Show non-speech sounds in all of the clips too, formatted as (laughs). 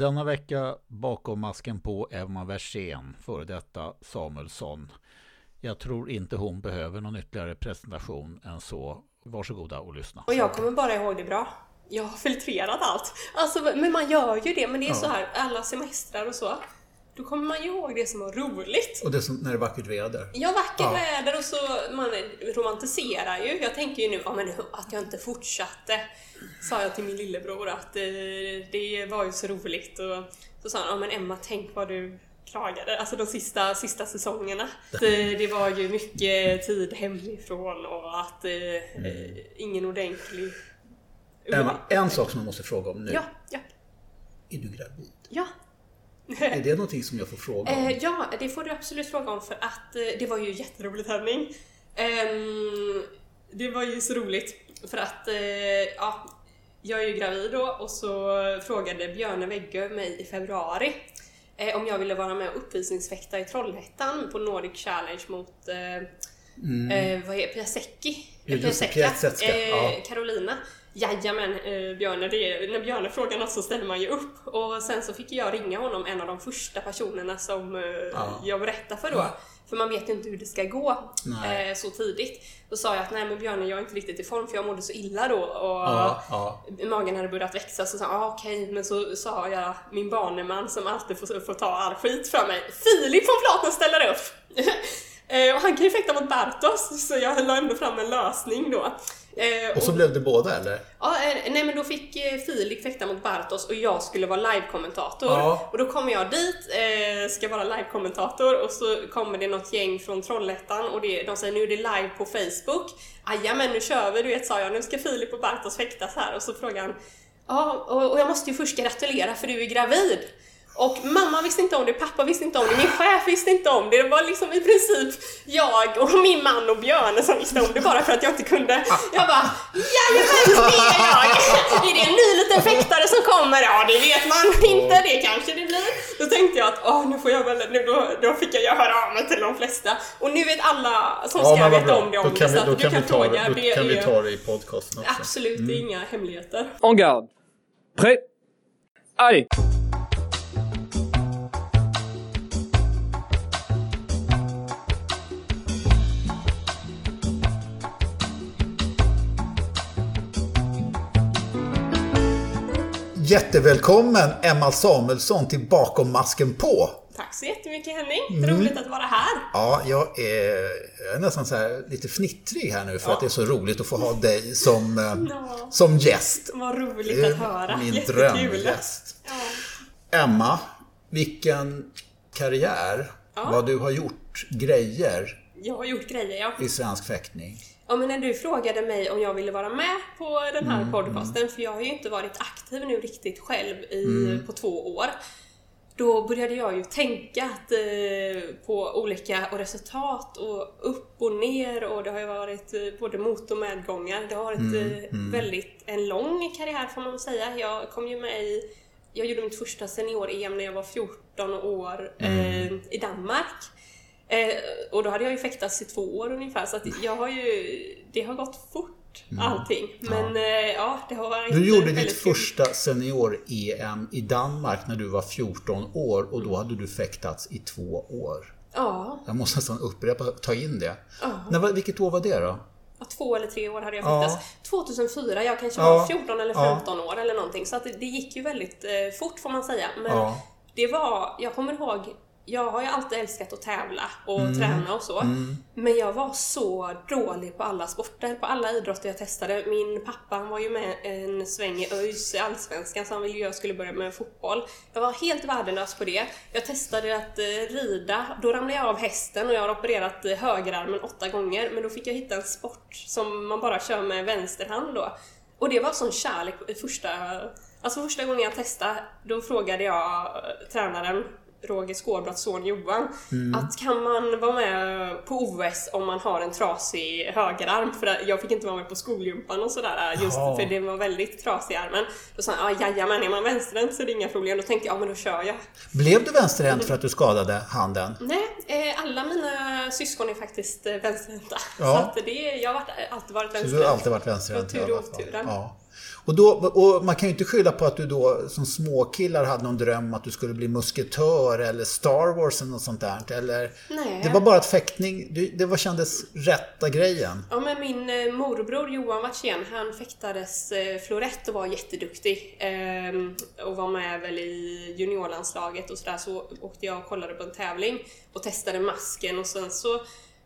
Denna vecka bakom masken på Emma Versén, före detta Samuelsson. Jag tror inte hon behöver någon ytterligare presentation än så. Varsågoda och lyssna. Och jag kommer bara ihåg det bra. Jag har filtrerat allt. Alltså, men man gör ju det. Men det är ja. så här, alla semestrar och så. Då kommer man ju ihåg det som var roligt. Och det som, när det är vackert väder? Ja, vackert ja. väder och så man romantiserar ju. Jag tänker ju nu ja, men att jag inte fortsatte. Sa jag till min lillebror att det, eh, det var ju så roligt. Och så sa han, ja men Emma tänk vad du klagade, alltså de sista, sista säsongerna. Det, det var ju mycket tid hemifrån och att eh, mm. ingen ordentlig... Emma, en sak som jag måste fråga om nu. Ja, ja. Är du gravid? Ja. (laughs) Är det någonting som jag får fråga om? Eh, ja, det får du absolut fråga om för att eh, det var ju jätteroligt Henning. Eh, det var ju så roligt för att, eh, ja, jag är ju gravid då och så frågade Björne Weggö mig i februari om jag ville vara med och uppvisningsfäkta i Trollhättan på Nordic Challenge mot mm. eh, vad heter Piasecki? Piasecka. Eh, ja. Carolina. Jajamän, eh, Björne, det, när Björne frågar något så ställer man ju upp. Och sen så fick jag ringa honom, en av de första personerna som eh, ja. jag berättade för då. Ja. För man vet ju inte hur det ska gå eh, så tidigt. Då sa jag att nej men Björne, jag är inte riktigt i form för jag mådde så illa då och ja, magen hade börjat växa. Så sa jag, ah, okej, okay. men så sa jag min baneman som alltid får, får ta all skit för mig. Filip från Platen ställer upp! (laughs) eh, och han kan ju fäkta mot Bertos, så jag la ändå fram en lösning då. Eh, och så och, blev det båda eller? Ja, eh, nej men då fick eh, Filip fäkta mot Bartos och jag skulle vara live-kommentator. Ja. Och då kommer jag dit, eh, ska vara live-kommentator och så kommer det något gäng från Trollhättan och det, de säger nu är det live på Facebook. men nu kör vi, du vet sa jag, nu ska Filip och Bartos fäktas här och så frågar han Ja, och jag måste ju först gratulera för du är gravid. Och mamma visste inte om det, pappa visste inte om det, min chef visste inte om det. Det var liksom i princip jag och min man och Björne som visste om det bara för att jag inte kunde. Jag bara, jajamän, det är jag! (laughs) Är det en ny liten fäktare som kommer? Ja, det vet man inte, det kanske det blir. Då tänkte jag att, åh, nu får jag väl, nu, då, då fick jag höra av mig till de flesta. Och nu vet alla som ska ja, veta om det om det, så att du kan, fråga. Då det kan vi ta det i podcasten också. Absolut, mm. det är inga hemligheter. En garde. Prêt. Allez! Jättevälkommen Emma Samuelsson till Bakom masken på. Tack så jättemycket Henning. Mm. Roligt att vara här. Ja, jag är, jag är nästan så lite fnittrig här nu för ja. att det är så roligt att få ha dig som, ja. som gäst. Vad roligt att höra. Min drömgäst. Ja. Emma, vilken karriär. Ja. Vad du har gjort grejer. Jag har gjort grejer, ja. I svensk fäktning. Ja, men när du frågade mig om jag ville vara med på den här mm, podcasten, för jag har ju inte varit aktiv nu riktigt själv i, mm. på två år. Då började jag ju tänka att, eh, på olika och resultat och upp och ner och det har ju varit eh, både mot och medgångar. Det har varit mm, eh, mm. väldigt en lång karriär får man säga. Jag kom ju med i jag gjorde mitt första senior-EM när jag var 14 år mm. eh, i Danmark. Eh, och då hade jag ju fäktats i två år ungefär så att jag har ju, det har gått fort mm. allting. Men ja. Eh, ja, det har varit Du gjorde ditt första senior-EM i Danmark när du var 14 år och då hade du fäktats i två år. Ja. Jag måste nästan upprepa, ta in det. Ja. När, vilket år var det då? Ja, två eller tre år hade jag fäktats. Ja. 2004, jag kanske var 14 eller 15 ja. år eller någonting. Så att det, det gick ju väldigt eh, fort får man säga. Men det var, jag kommer ihåg jag har ju alltid älskat att tävla och mm. träna och så. Mm. Men jag var så dålig på alla sporter, på alla idrotter jag testade. Min pappa han var ju med en sväng i ÖIS i Allsvenskan så han ville ju att jag skulle börja med fotboll. Jag var helt värdelös på det. Jag testade att eh, rida, då ramlade jag av hästen och jag har opererat eh, högerarmen åtta gånger. Men då fick jag hitta en sport som man bara kör med vänsterhand då. Och det var sån kärlek första Alltså första gången jag testade, då frågade jag eh, tränaren Roger Skårbratts son Johan. Mm. Att kan man vara med på OS om man har en trasig högerarm? För jag fick inte vara med på skolgympan och sådär just Jaha. för det var väldigt trasig i armen. Då sa han, jajamän, är man vänsterhänt så är det inga problem. Då tänkte jag, ja men då kör jag. Blev du vänsterhänt för att du skadade handen? Nej, eh, alla mina syskon är faktiskt eh, vänsterhänta. Ja. Så att det, jag har alltid varit vänsterhänt. Så du har alltid varit vänsterhänt i alla fall? Ja. Och, då, och man kan ju inte skylla på att du då som småkillar hade någon dröm att du skulle bli musketör eller Star Wars eller något sånt där. Eller, Nej. Det var bara att fäktning, det var kändes rätta grejen. Ja men min eh, morbror Johan Wartzén, han fäktades eh, florett och var jätteduktig. Ehm, och var med väl i juniorlandslaget och sådär. Så åkte jag och kollade på en tävling och testade masken och sen så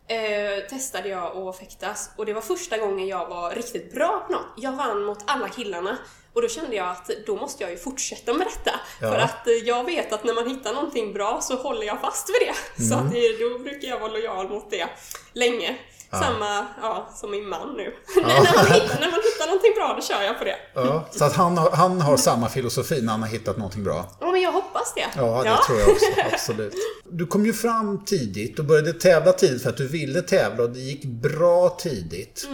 eh, testade jag att fäktas och det var första gången jag var riktigt bra på något. Jag vann mot alla killarna och då kände jag att då måste jag ju fortsätta med detta. Ja. För att eh, jag vet att när man hittar någonting bra så håller jag fast vid det. Så Mm. att det, då brukar jag vara lojal mot det länge. Samma ja, som min man nu. (laughs) när, man hittar, när man hittar någonting bra, då kör jag på det. Ja, så att han, har- han har samma filosofi när han har hittat någonting bra. Ja, men jag hoppas det. Ja, det tror jag också. Absolut. Du kom ju fram tidigt och började tävla tidigt för att du ville tävla och det gick bra tidigt.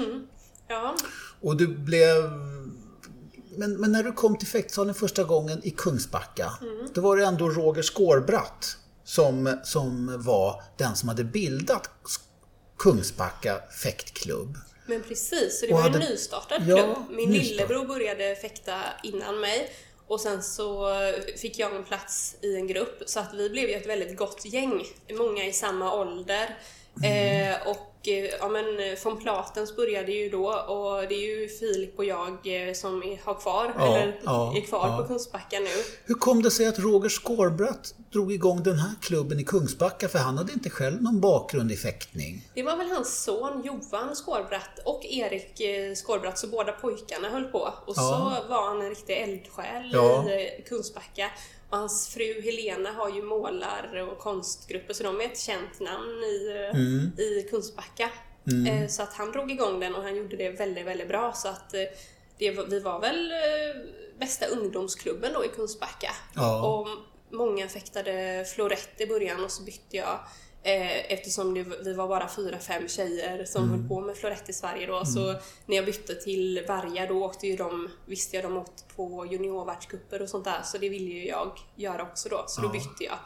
Ja. Och du blev... Men, men när du kom till fäktsalen första gången i Kungsbacka, då var det ändå Roger Skårbratt som, som var den som hade bildat Kungsbacka fäktklubb. Men precis, så det var en hade- nystartad Ja, klubb. Min nystart. lillebror började fäkta innan mig och sen så fick jag en plats i en grupp så att vi blev ju ett väldigt gott gäng. Många i samma ålder. Mm. Eh, och eh, ja men von Platens började ju då och det är ju Filip och jag eh, som är, har kvar, Ja, eller ja, är kvar ja. på Kungsbacka nu. Hur kom det sig att Roger Skårbratt drog igång den här klubben i Kungsbacka? För han hade inte själv någon bakgrund i fäktning. Det var väl hans son Johan Skårbratt och Erik eh, Skårbratt, så båda pojkarna höll på. Och så var han en riktig eldsjäl i eh, Kungsbacka. Och hans fru Helena har ju målar och konstgrupper, så de är ett känt namn i, eh, Mm. i Kungsbacka. Eh, Så att han drog igång den och han gjorde det väldigt, väldigt bra. Så att eh, det, vi var väl bästa ungdomsklubben då i Kungsbacka. Ja. Och många fäktade florett i början och så bytte jag eftersom det, vi var bara fyra, fem tjejer som Mm. höll på med florett i Sverige då. Så när jag bytte till Varga då åkte ju de, visste jag de åkte på juniorvärldscuper och sånt där. Så det ville ju jag göra också då. Så då bytte jag.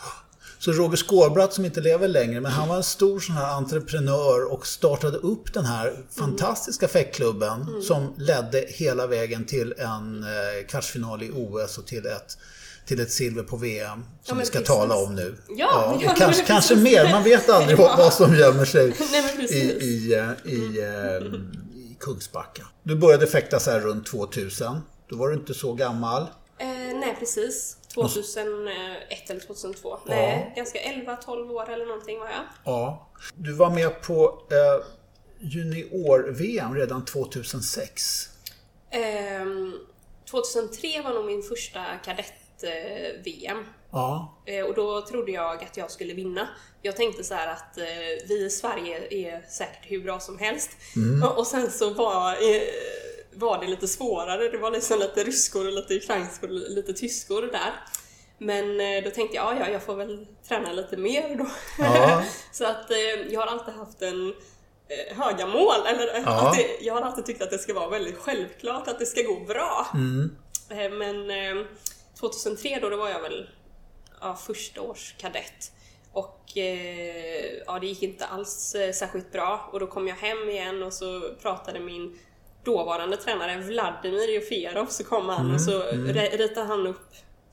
Så Roger Skårbratt som inte lever längre, men han var en stor sån här entreprenör och startade upp den här fantastiska fäktklubben som ledde hela vägen till en eh, kvartsfinal i OS och till ett, till ett silver på VM som Ja, vi ska precis. tala om nu. Ja, ja, kanske, kanske mer, man vet aldrig vad, vad som gömmer sig (laughs) Nej, i, i, eh, i, eh, i Kungsbacka. Du började fäkta så här runt 2000. Då var du inte så gammal. Eh, nej, precis. 2001 eller 2002. Nej, ganska 11-12 år eller någonting var jag. Ja. Du var med på eh, junior-VM redan 2006. Ehm, 2003 var nog min första kadett-VM. Ja. Eh, och då trodde jag att jag skulle vinna. Jag tänkte så här att eh, vi i Sverige är säkert hur bra som helst. Och, (laughs) och sen så var, eh, var det lite svårare. Det var liksom lite ryskor och lite ukrainskor och lite tyskor där. Men eh, då tänkte jag, ja, ja, jag får väl träna lite mer då. Ja. (laughs) så att eh, jag har alltid haft en eh, höga mål. Eller, eh, Ja. att det, jag har alltid tyckt att det ska vara väldigt självklart att det ska gå bra. Eh, Men eh, 2003 då, då var jag väl ja, första års kadett. Och eh, ja, det gick inte alls eh, särskilt bra. Och då kom jag hem igen och så pratade min dåvarande tränare Vladimir Joferov, så kom han och så re- ritade han upp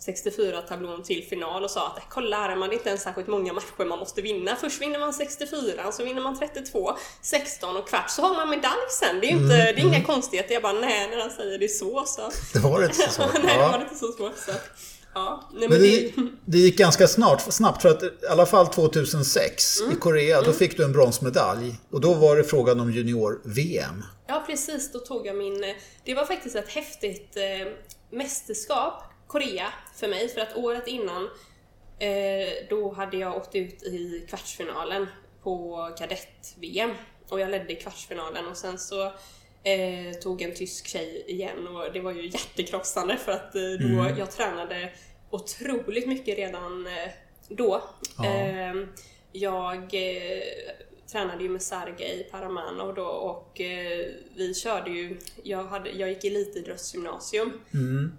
64-tablån till final och sa att kolla här, man är inte ens särskilt många matcher man måste vinna. Först vinner man 64, så vinner man 32, 16 och kvart, så har man medalj sen. Det är, inte, det är inga konstigheter. Jag bara, nej, när han säger det så så... Det var inte så. (laughs) nej, det var inte så svårt. Så. Ja, nej, men Men det, det, (laughs) det gick ganska snart, snabbt för att i alla fall 2006 i Korea, då fick du en bronsmedalj. Och då var det frågan om junior-VM. Ja, precis. Då tog jag min... eh, Det var faktiskt ett häftigt eh, mästerskap, Korea, för mig. För att året innan, eh, då hade jag åkt ut i kvartsfinalen på kadett-VM. Och jag ledde i kvartsfinalen och sen så eh, tog en tysk tjej igen och det var ju hjärtekrossande för att eh, då jag tränade otroligt mycket redan eh, då. Ja. Eh, jag eh, tränade ju med Sergej Paramanov då och eh, vi körde ju, jag, hade, jag gick elitidrottsgymnasium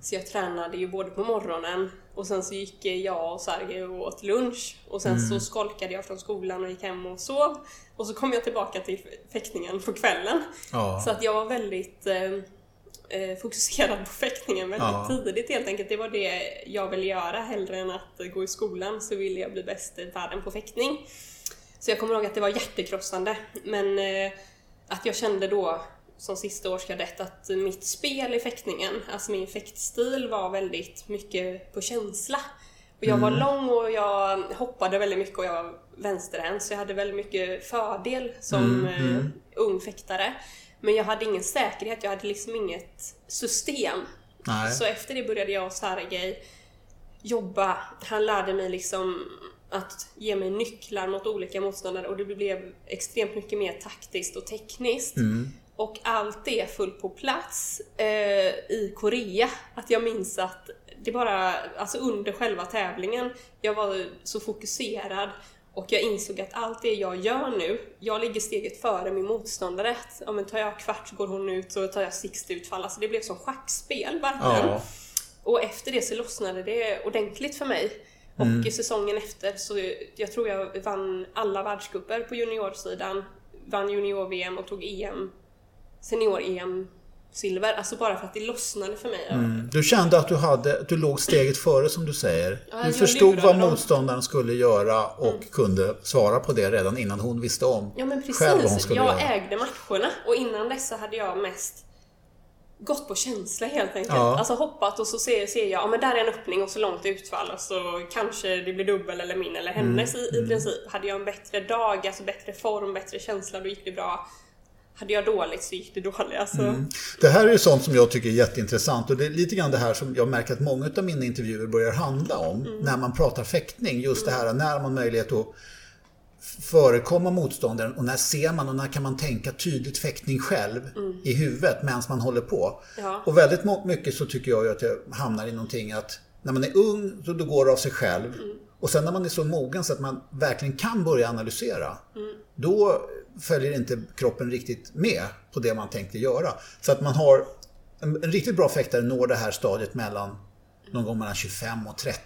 så jag tränade ju både på morgonen och sen så gick jag och Sergej och åt lunch och sen så skolkade jag från skolan och gick hem och sov och så kom jag tillbaka till fäktningen på kvällen. Ja. Så att jag var väldigt eh, eh, fokuserad på fäktningen väldigt ja. tidigt helt enkelt. Det var det jag ville göra hellre än att gå i skolan så ville jag bli bäst i världen på fäktning. Så jag kommer ihåg att det var hjärtekrossande. Men eh, att jag kände då som sista årskadett att mitt spel i fäktningen, alltså min fäktstil var väldigt mycket på känsla. Och jag var mm. lång och jag hoppade väldigt mycket och jag var vänsterhänt så jag hade väldigt mycket fördel som mm. Eh, mm. ung fäktare. Men jag hade ingen säkerhet, jag hade liksom inget system. Nej. Så efter det började jag och Sergej jobba. Han lärde mig liksom att ge mig nycklar mot olika motståndare och det blev extremt mycket mer taktiskt och tekniskt. Mm. Och allt det föll på plats eh, i Korea. Att jag minns att det bara, alltså under själva tävlingen, jag var så fokuserad och jag insåg att allt det jag gör nu, jag ligger steget före min motståndare. Ja, men tar jag kvart så går hon ut och tar jag sixt utfall. Alltså det blev som schackspel verkligen. Ja. Och efter det så lossnade det ordentligt för mig. Och mm. säsongen efter så jag tror jag vann alla världscuper på juniorsidan. Vann junior-VM och tog EM, senior-EM silver. Alltså bara för att det lossnade för mig. Mm. Du kände att du, hade, du låg steget före som du säger. Ja, du förstod vad motståndaren skulle göra och mm. kunde svara på det redan innan hon visste om Ja men precis. Själv vad hon skulle jag göra. ägde matcherna och innan dess så hade jag mest gått på känsla helt enkelt. Ja. Alltså hoppat och så ser, ser jag, ja men där är en öppning och så långt utfall och så kanske det blir dubbel eller min eller hennes mm. i, i mm. princip. Hade jag en bättre dag, alltså bättre form, bättre känsla, då gick det bra. Hade jag dåligt så gick det dåligt. Alltså. Mm. Det här är ju sånt som jag tycker är jätteintressant och det är lite grann det här som jag märker att många av mina intervjuer börjar handla om mm. när man pratar fäktning. Just det här när man möjlighet att förekomma motståndaren och när ser man och när kan man tänka tydligt fäktning själv mm. i huvudet medan man håller på. Ja. Och väldigt mycket så tycker jag att jag hamnar i någonting att när man är ung så då går det av sig själv. Mm. Och sen när man är så mogen så att man verkligen kan börja analysera. Mm. Då följer inte kroppen riktigt med på det man tänkte göra. Så att man har en, en riktigt bra fäktare når det här stadiet mellan någon gång mellan 25 och 30.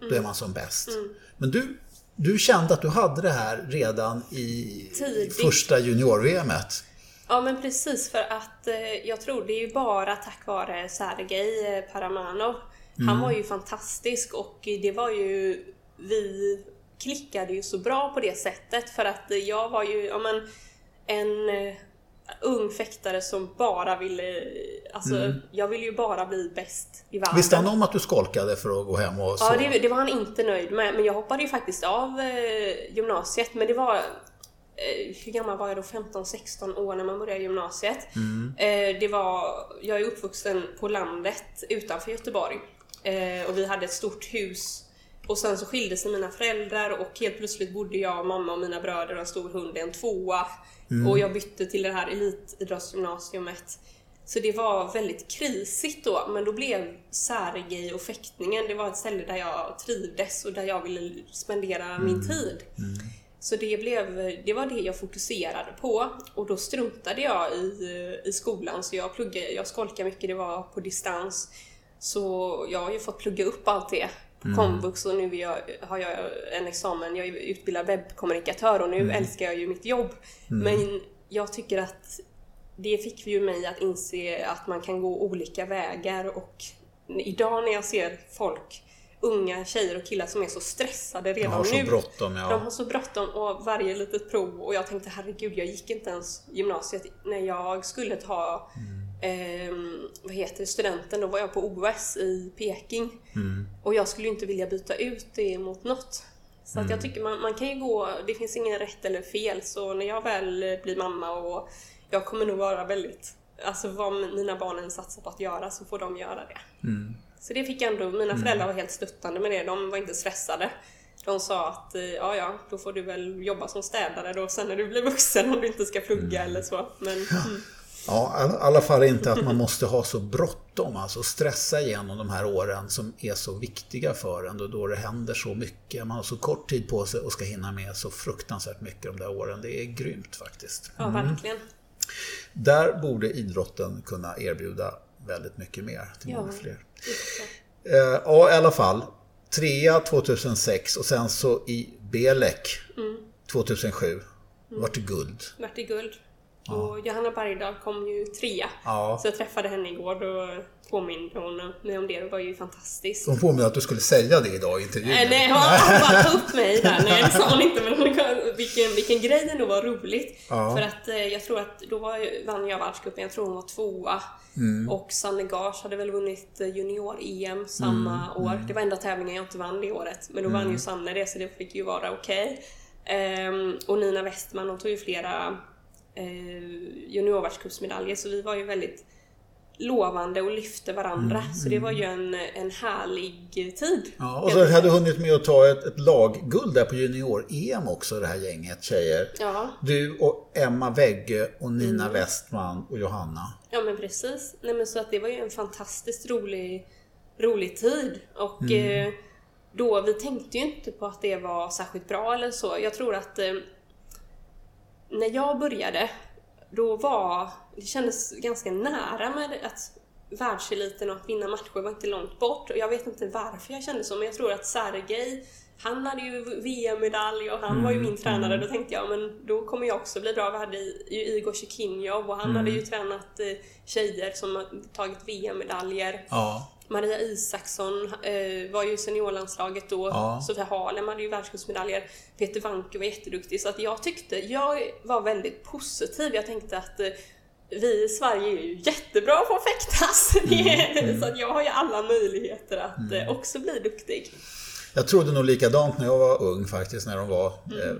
Då är man som bäst. Mm. Men du du kände att du hade det här redan i Tidigt. första junior-VMet. Ja men precis för att eh, jag tror det är ju bara tack vare Sergej eh, Paramanov. Mm. Han var ju fantastisk och det var ju vi klickade ju så bra på det sättet för att jag var ju ja, men, en eh, ung fäktare som bara ville... Alltså, mm. jag ville ju bara bli bäst i världen. Visste han om att du skolkade för att gå hem och så? Ja, det, det var han inte nöjd med. Men jag hoppade ju faktiskt av eh, gymnasiet. Men det var... Eh, hur gammal var jag då? 15-16 år när man började gymnasiet. Mm. Eh, det var... Jag är uppvuxen på landet utanför Göteborg. Eh, och vi hade ett stort hus och sen så skilde sig mina föräldrar och helt plötsligt bodde jag, mamma och mina bröder och en stor hund i en tvåa. Mm. Och jag bytte till det här elitidrottsgymnasiumet. Så det var väldigt krisigt då, men då blev Sergej och fäktningen, det var ett ställe där jag trivdes och där jag ville spendera mm. min tid. Mm. Så det, blev, det var det jag fokuserade på och då struntade jag i, i skolan så jag pluggade, jag skolkade mycket, det var på distans. Så jag har ju fått plugga upp allt det på mm. komvux och nu jag, har jag en examen, jag är utbildad webbkommunikatör och nu mm. älskar jag ju mitt jobb. Mm. Men jag tycker att det fick ju mig att inse att man kan gå olika vägar och idag när jag ser folk unga tjejer och killar som är så stressade redan de har nu. Så bråttom, ja. De har så bråttom och varje litet prov och jag tänkte herregud, jag gick inte ens gymnasiet när jag skulle ta mm eh, vad heter studenten, då var jag på OS i Peking. Mm. Och jag skulle inte vilja byta ut det mot något. Så mm. att jag mm. tycker man, man kan ju gå, det finns ingen rätt eller fel. Så när jag väl blir mamma och jag kommer nog vara väldigt, alltså vad mina barnen satsar på att göra så får de göra det. Mm. Så det fick ändå, mina föräldrar mm. var helt stöttande med det, de var inte stressade. De sa att eh, ja, ja, då får du väl jobba som städare då sen när du blir vuxen om du inte ska plugga mm. eller så. Men, mm. Ja, i alla fall inte att man måste ha så bråttom, alltså stressa igenom de här åren som är så viktiga för en, då, då det händer så mycket. Man har så kort tid på sig och ska hinna med så fruktansvärt mycket de där åren. Det är grymt faktiskt. Ja, verkligen. Mm. Där borde idrotten kunna erbjuda väldigt mycket mer till många fler. Eh, ja, i alla fall. Trea 2006 och sen så i Belek mm. 2007 vart det guld. Vart det guld. Ja. Och Johanna Bergdahl kom ju trea. Ja. Så jag träffade henne igår och påminde hon mig om det. Det var ju fantastiskt. Hon påminde att du skulle säga det idag i intervjun. Nej, nej hon bara ta upp mig där. Nej, det sa hon inte. Men vilken, vilken grej det nog var roligt. Ja. För att eh, jag tror att då var, vann jag världscupen. Jag tror hon var tvåa. Mm. Och Sanne Gars hade väl vunnit eh, junior-EM samma mm. år. Det var enda tävlingen jag inte vann det året. Men då mm. vann ju Sanne det, så det fick ju vara okej. Okay. Um, och Nina Westman, hon tog ju flera juniorvärldscupsmedaljer så vi var ju väldigt lovande och lyfte varandra. Mm, så det var ju en, en härlig tid. Ja, och så hade du hunnit med att ta ett, ett lagguld där på junior-EM också, det här gänget tjejer. Ja. Du och Emma Wegge och Nina mm. Westman och Johanna. Ja men precis. Nej, men så att det var ju en fantastiskt rolig, rolig tid. Och mm. eh, då, vi tänkte ju inte på att det var särskilt bra eller så. Jag tror att eh, när jag började, då var det kändes ganska nära med att världseliten och att vinna matcher var inte långt bort. Och jag vet inte varför jag kände så, men jag tror att Sergej han hade ju VM-medalj och han mm, var ju min mm, tränare. Mm. Då tänkte jag, men då kommer jag också bli bra. Vi hade ju Igor Shekinjov och han mm. hade ju tränat eh, tjejer som har tagit VM-medaljer. Ja. Maria Isaksson eh, var ju seniorlandslaget då. Ja. Sofia Harlem hade ju världscupsmedaljer. Peter Wanke var jätteduktig. Så att jag tyckte, jag var väldigt positiv. Jag tänkte att eh, vi i Sverige är ju jättebra på att fäktas. Mm, mm. (laughs) så att jag har ju alla möjligheter att mm. eh, också bli duktig. Jag trodde nog likadant när jag var ung faktiskt, när de var mm. eh,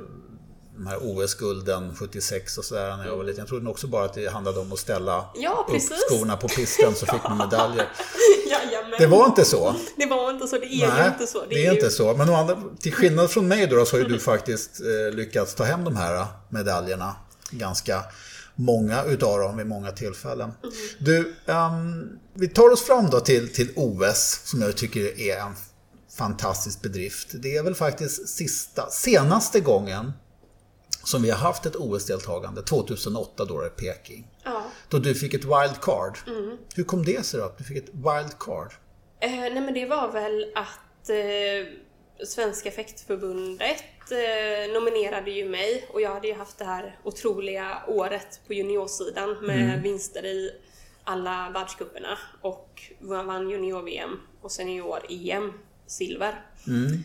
de här OS-gulden 76 och sådär när jag var liten. Jag trodde också bara att det handlade om att ställa ja, upp skorna på pisten så fick man (laughs) medaljer. Jajamän. Det var inte så. Det var inte så, det är Nej, ju inte så. Det, det är, är inte så. Men andra, till skillnad från mig då, så har ju du (laughs) faktiskt eh, lyckats ta hem de här eh, medaljerna. Ganska många utav dem vid många tillfällen. Mm. Du, um, vi tar oss fram då till, till OS som jag tycker är en fantastisk bedrift. Det är väl faktiskt sista, senaste gången som vi har haft ett OS-deltagande, 2008 då i Peking. Ja. Då du fick ett wildcard. Mm. Hur kom det sig då att du fick ett wildcard? Eh, nej men det var väl att eh, Svenska fäktförbundet eh, nominerade ju mig och jag hade ju haft det här otroliga året på juniorsidan med mm. vinster i alla världscuperna och vann junior-VM och senior-EM silver. Mm.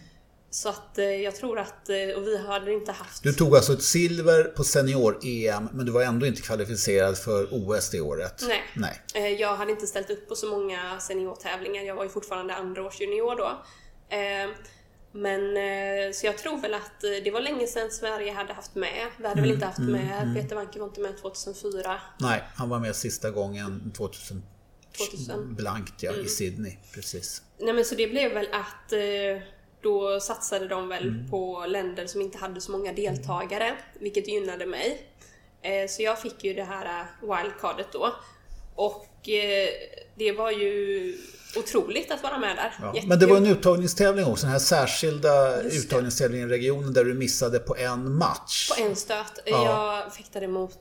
Så att eh, jag tror att, eh, och vi hade inte haft... Du tog alltså ett silver på senior-EM, men du var ändå inte kvalificerad för OS det året? Nej. Nej. Eh, jag hade inte ställt upp på så många seniortävlingar. Jag var ju fortfarande andraårsjunior då. Men så jag tror väl att det var länge sedan Sverige hade haft med. Vi hade mm, väl inte haft mm, med, mm. Peter Wanke var inte med 2004. Nej, han var med sista gången 2000. 2000. Blankt ja, mm. i Sydney. Precis. Nej men så det blev väl att då satsade de väl mm. på länder som inte hade så många deltagare, vilket gynnade mig. Eh, så jag fick ju det här eh, wildcardet då. Och eh, det var ju otroligt att vara med där. Ja, men det var en uttagningstävling också, den här särskilda uttagningstävlingen i regionen där du missade på en match. På en stöt. Ja. Jag fäktade mot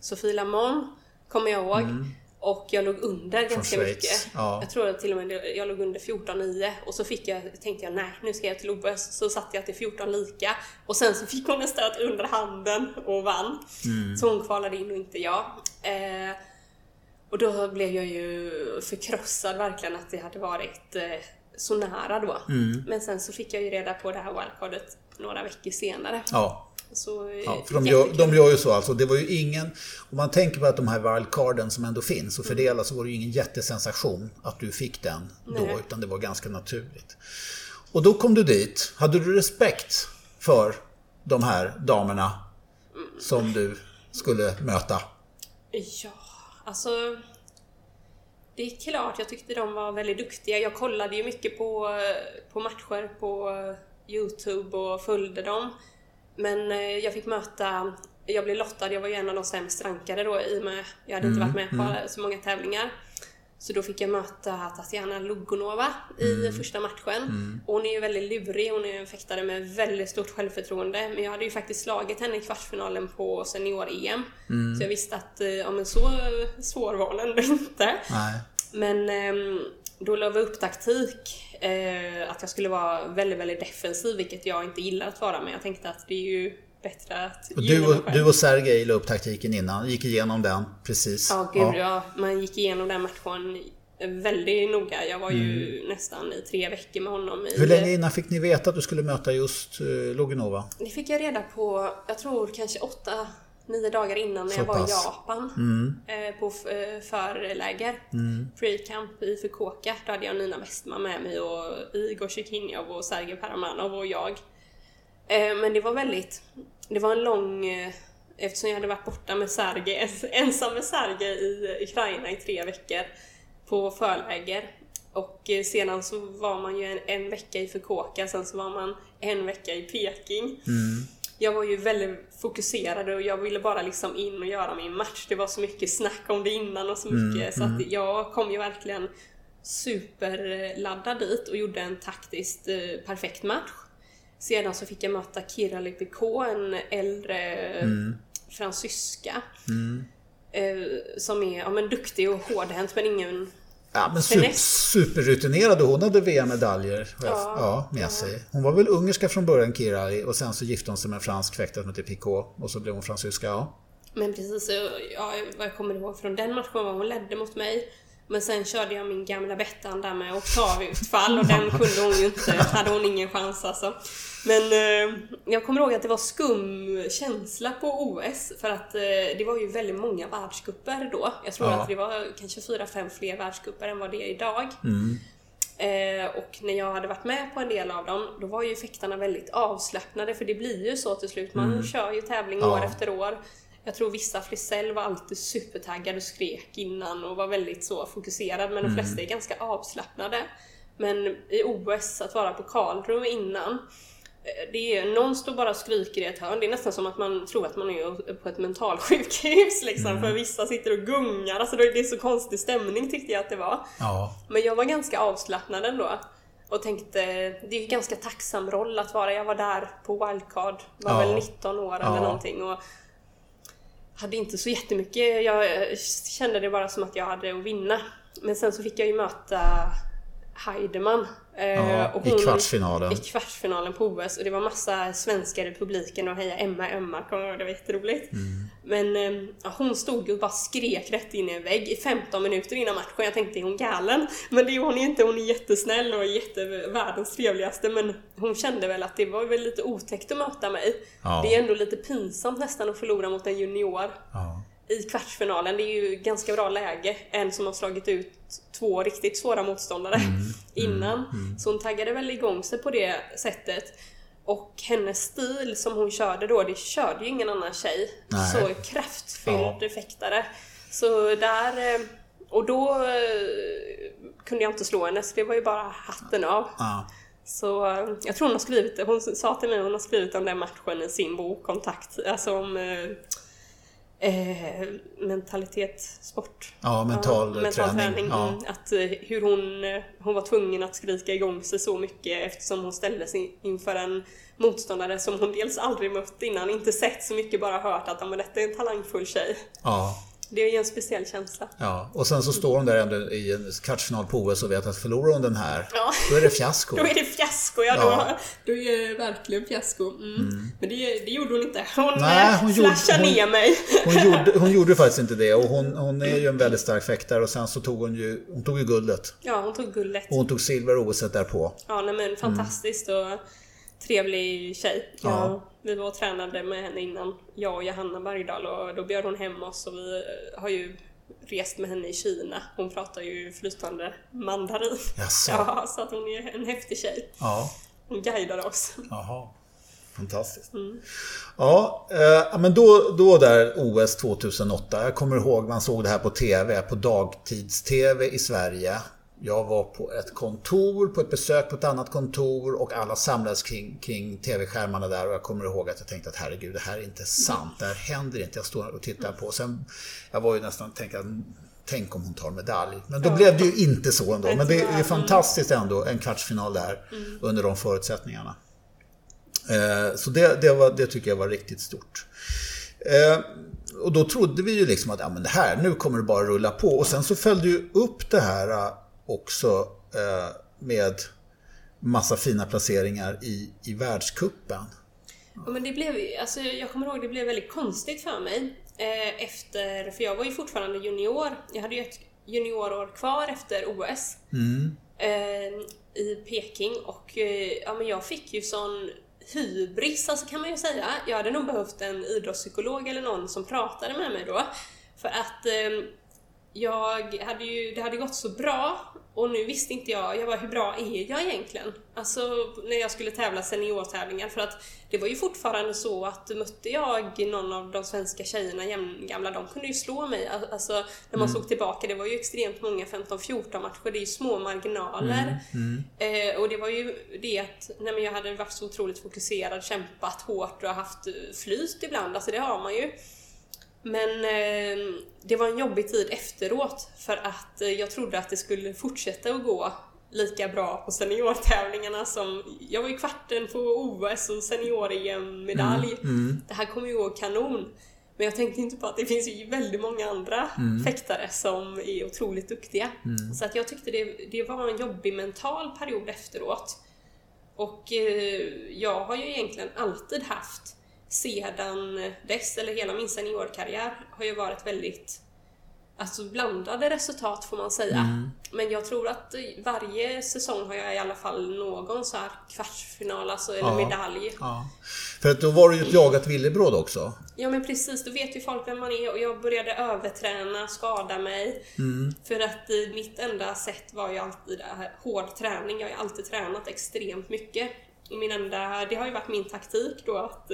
Sofie Lamont, kommer jag ihåg. Mm. Och jag låg under Från ganska Schweiz. mycket. Ja. Jag tror att till och med jag låg under 14-9 och så fick jag, tänkte jag nej, nu ska jag till OS. Så satte jag till 14 lika och sen så fick hon en stöt under handen och vann. Mm. Så hon kvalade in och inte jag. Eh, och då blev jag ju förkrossad verkligen att det hade varit eh, så nära då. Mm. Men sen så fick jag ju reda på det här wildcardet några veckor senare. Ja. Så, ja, för de gör, de gör ju så alltså. Det var ju ingen, om man tänker på att de här wildcarden som ändå finns och mm. fördelas så var det ju ingen jättesensation att du fick den då, Nej. utan det var ganska naturligt. Och då kom du dit. Hade du respekt för de här damerna som du skulle möta? Ja, alltså... Det är klart, jag tyckte de var väldigt duktiga. Jag kollade ju mycket på, på matcher på Youtube och följde dem. Men eh, jag fick möta, jag blev lottad, jag var ju en av de sämst rankade då i och med jag hade inte mm, varit med på mm. så många tävlingar. Så då fick jag möta Tatjana Lugonova i mm. första matchen. Mm. Och hon är ju väldigt lurig, hon är en fäktare med väldigt stort självförtroende. Men jag hade ju faktiskt slagit henne i kvartsfinalen på senior-EM. Mm. Så jag visste att, eh, ja men så svår var hon ändå (laughs) inte. Nej. Men ehm, då la vi upp taktik eh, att jag skulle vara väldigt, väldigt defensiv, vilket jag inte gillar att vara, men jag tänkte att det är ju bättre att och du, och, du och Sergej la upp taktiken innan, gick igenom den precis? Ja, gud ja. ja. Man gick igenom den matchen väldigt noga. Jag var ju mm. nästan i tre veckor med honom. I, Hur länge innan fick ni veta att du skulle möta just uh, Loginova? Det fick jag reda på, jag tror kanske åtta, nio dagar innan när jag var i Japan. Mm. Eh, på eh, förläger. Mm. Free Camp i Fukuoka. Då hade jag Nina Westman med mig och Igor Shekinjov och Sergej Paramanov och jag. Eh, men det var väldigt, det var en lång Eftersom jag hade varit borta med Sergej, (laughs) ensam med Sergej i Ukraina i tre veckor på förläger. Och sedan så var man ju en, en vecka i Fukuoka, sen så var man en vecka i Peking. Mm. Jag var ju väldigt fokuserad och jag ville bara liksom in och göra min match. Det var så mycket snack om det innan och så mycket mm. så att mm. jag kom ju verkligen superladdad dit och gjorde en taktiskt eh, perfekt match. Sedan så fick jag möta Kira Lipiko, en äldre mm. fransyska. Mm. Eh, som är ja, men duktig och hårdhänt men ingen Ja, men super, superrutinerad och hon hade VM-medaljer ja, ja, med ja. sig. Hon var väl ungerska från början, Kira, och sen så gifte hon sig med en fransk fäktare som heter Picot och så blev hon fransyska, ja. Men precis, ja, vad jag kommer ihåg från den matchen var hon ledde mot mig. Men sen körde jag min gamla Bettan där med oktavutfall och den kunde hon ju inte, hade hon ingen chans alltså. Men eh, jag kommer ihåg att det var skum känsla på OS för att eh, det var ju väldigt många världscuper då. Jag tror ja. att det var kanske fyra, fem fler världscuper än vad det är idag. Mm. Eh, och när jag hade varit med på en del av dem, då var ju fäktarna väldigt avslappnade för det blir ju så till slut. Man mm. kör ju tävling ja. år efter år. Jag tror vissa Frisell var alltid supertaggad och skrek innan och var väldigt så fokuserad men de mm. flesta är ganska avslappnade. Men i OS, att vara på Karlrum innan eh, det är, någon står bara och skriker i ett hörn. Det är nästan som att man tror att man är på ett mentalsjukhus liksom. Mm. För vissa sitter och gungar. Alltså det är så konstig stämning tyckte jag att det var. Ja. Men jag var ganska avslappnad ändå. Och tänkte, det är ju ganska tacksam roll att vara. Jag var där på wildcard, var ja. väl 19 år eller ja. någonting. Och hade inte så jättemycket, jag kände det bara som att jag hade att vinna. Men sen så fick jag ju möta Heidemann. Eh, ja, och hon, I kvartsfinalen. I kvartsfinalen på OS. Och det var massa svenskar i publiken och heja Emma, Emma. Kommer jag ihåg, det var jätteroligt. Mm. Men eh, ja, hon stod och bara skrek rätt in i en vägg i 15 minuter innan matchen. Jag tänkte, är hon galen? Men det är hon inte. Hon är jättesnäll och jätte, världens trevligaste. Men hon kände väl att det var väl lite otäckt att möta mig. Ja. Det är ändå lite pinsamt nästan att förlora mot en junior. Ja i kvartsfinalen. Det är ju ganska bra läge. En som har slagit ut två riktigt svåra motståndare mm, (laughs) innan. Mm, mm. Så hon taggade väl igång sig på det sättet. Och hennes stil som hon körde då, det körde ju ingen annan tjej. Nej. Så kraftfylld ja. fäktare. Så där... Eh, och då eh, kunde jag inte slå henne, så det var ju bara hatten av. Ja. Så eh, jag tror hon har skrivit, hon sa till mig hon har skrivit om den matchen i sin bok, Kontakt, alltså om Eh, mentalitet, sport. Ja, mental, ja, mental träning. träning. Ja. Mm, att eh, hur hon, eh, hon var tvungen att skrika igång sig så mycket eftersom hon ställdes inför en motståndare som hon dels aldrig mött innan, inte sett så mycket, bara hört att men detta är en talangfull tjej. Ja. Det är ju en speciell känsla. Ja, och sen så står hon där ändå i en kvartsfinal på OS och vet att förlorar hon den här, ja. då är det fiasko. (laughs) då är det fiasko, ja. ja. Då, då är det verkligen fiasko. Mm. Mm. Men det, det gjorde hon inte. Hon, Nej, hon flashade ner mig. (laughs) Hon gjorde, hon gjorde (laughs) faktiskt inte det och hon, hon är ju en väldigt stark fäktare och sen så tog hon ju, hon tog ju guldet. Ja, hon tog guldet. Och hon tog silver OS därpå. Ja, nej men fantastiskt. Mm. Och trevlig tjej. Ja. Vi var och tränade med henne innan, jag och Johanna Bergdahl och då bjöd hon hem oss och vi har ju rest med henne i Kina. Hon pratar ju flytande mandarin. Jaså. Ja, så att hon är en häftig tjej. Ja. Hon guidade oss. Jaha. Fantastiskt. Mm. Ja, eh, men då, då där OS 2008. Jag kommer ihåg man såg det här på TV, på dagtids-TV i Sverige. Jag var på ett kontor, på ett besök på ett annat kontor och alla samlades kring, kring tv-skärmarna där och jag kommer ihåg att jag tänkte att herregud, det här är inte sant, det här händer inte. Jag står och tittar på. Sen, jag var ju nästan tänkte tänk om hon tar medalj. Men då ja. blev det ju inte så ändå. Men det är fantastiskt ändå, en kvartsfinal där mm. under de förutsättningarna. Eh, så det, det, var, det tycker jag var riktigt stort. Eh, och då trodde vi ju liksom att ja, men det här, nu kommer det bara rulla på. Och sen så följde ju upp det här också eh, med massa fina placeringar i, i världskuppen. Ja, men det blev, alltså, jag kommer ihåg det blev väldigt konstigt för mig. Eh, efter, för jag var ju fortfarande junior. Jag hade ju ett juniorår kvar efter OS. Mm. Eh, I Peking och eh, ja, men jag fick ju sån hybris, alltså kan man ju säga. Jag hade nog behövt en idrottspsykolog eller någon som pratade med mig då. För att jag hade ju, det hade gått så bra och nu visste inte jag, jag bara, hur bra är jag egentligen? Alltså när jag skulle tävla seniortävlingar för att det var ju fortfarande så att mötte jag någon av de svenska tjejerna jämngamla, de kunde ju slå mig. Alltså när man mm. såg tillbaka, det var ju extremt många 15-14 matcher, det är ju små marginaler. Mm. Mm. Eh, och det var ju det att, nej men jag hade varit så otroligt fokuserad, kämpat hårt och haft flyt ibland, alltså det har man ju. Men eh, det var en jobbig tid efteråt för att eh, jag trodde att det skulle fortsätta att gå lika bra på seniortävlingarna som... Jag var ju kvarten på OS och senior-EM-medalj. Mm, mm. Det här kommer ju gå kanon. Men jag tänkte inte på att det finns ju väldigt många andra mm. fäktare som är otroligt duktiga. Mm. Så att jag tyckte det, det var en jobbig mental period efteråt. Och eh, jag har ju egentligen alltid haft sedan dess, eller hela min seniorkarriär, har ju varit väldigt alltså blandade resultat får man säga. Mm. Men jag tror att varje säsong har jag i alla fall någon så här kvartsfinal, alltså, eller ja. medalj. Ja. För att då var du ju ett jagat villebråd också. Ja men precis, då vet ju folk vem man är och jag började överträna, skada mig. Mm. För att mitt enda sätt var ju alltid hård träning. Jag har ju alltid tränat extremt mycket. Min enda, det har ju varit min taktik då att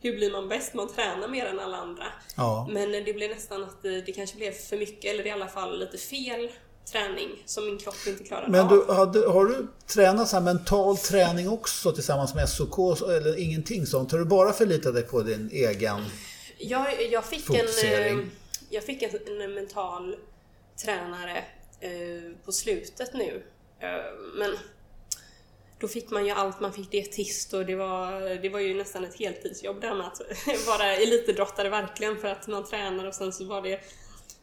hur blir man bäst? Man tränar mer än alla andra. Ja. Men det blev nästan att det kanske blev för mycket, eller i alla fall lite fel träning som min kropp inte klarade Men du, hade, har du tränat så här mental träning också tillsammans med SOK eller ingenting sånt? Har du bara förlitat dig på din egen jag, jag fick fokusering? En, jag fick en, en mental tränare eh, på slutet nu. Eh, men då fick man ju allt, man fick dietist och det var, det var ju nästan ett heltidsjobb där med att (laughs) vara elitidrottare verkligen för att man tränar och sen så var det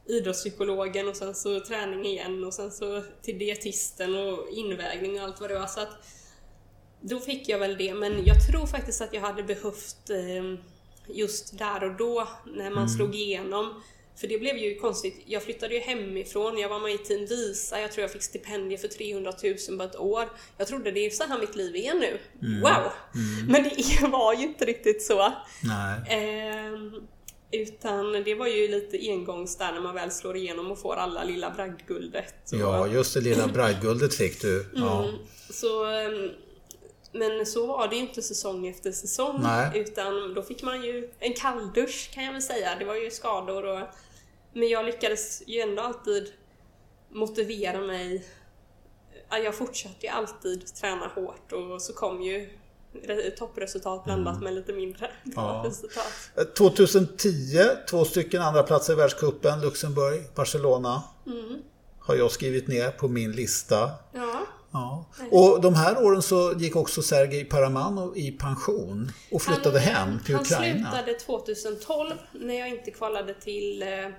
idrottspsykologen och sen så träning igen och sen så till dietisten och invägning och allt vad det var. Så att då fick jag väl det. Men jag tror faktiskt att jag hade behövt eh, just där och då när man mm. slog igenom för det blev ju konstigt. Jag flyttade ju hemifrån, jag var med i Team Visa, jag tror jag fick stipendier för 300 000 på ett år. Jag trodde det är så här mitt liv är nu. Mm. Wow! Mm. Men det (laughs) var ju inte riktigt så. Eh, utan det var ju lite engångs där när man väl slår igenom och får alla lilla bragdguldet. Ja, just det lilla bragdguldet fick du. (laughs) Ja. Mm. Så, ehm, men så var det ju inte säsong efter säsong. Nej. Utan då fick man ju en kalldusch kan jag väl säga. Det var ju skador och men jag lyckades ju ändå alltid motivera mig. Jag fortsatte ju alltid träna hårt och så kom ju toppresultat blandat mm. med lite mindre bra ja. resultat. 2010, två stycken andra platser i världscupen, Luxemburg, Barcelona. Mm. Har jag skrivit ner på min lista. Ja. Ja. Och de här åren så gick också Sergej Paramanov i pension och flyttade han, hem till Ukraina. Han slutade 2012 när jag inte kvalade till eh,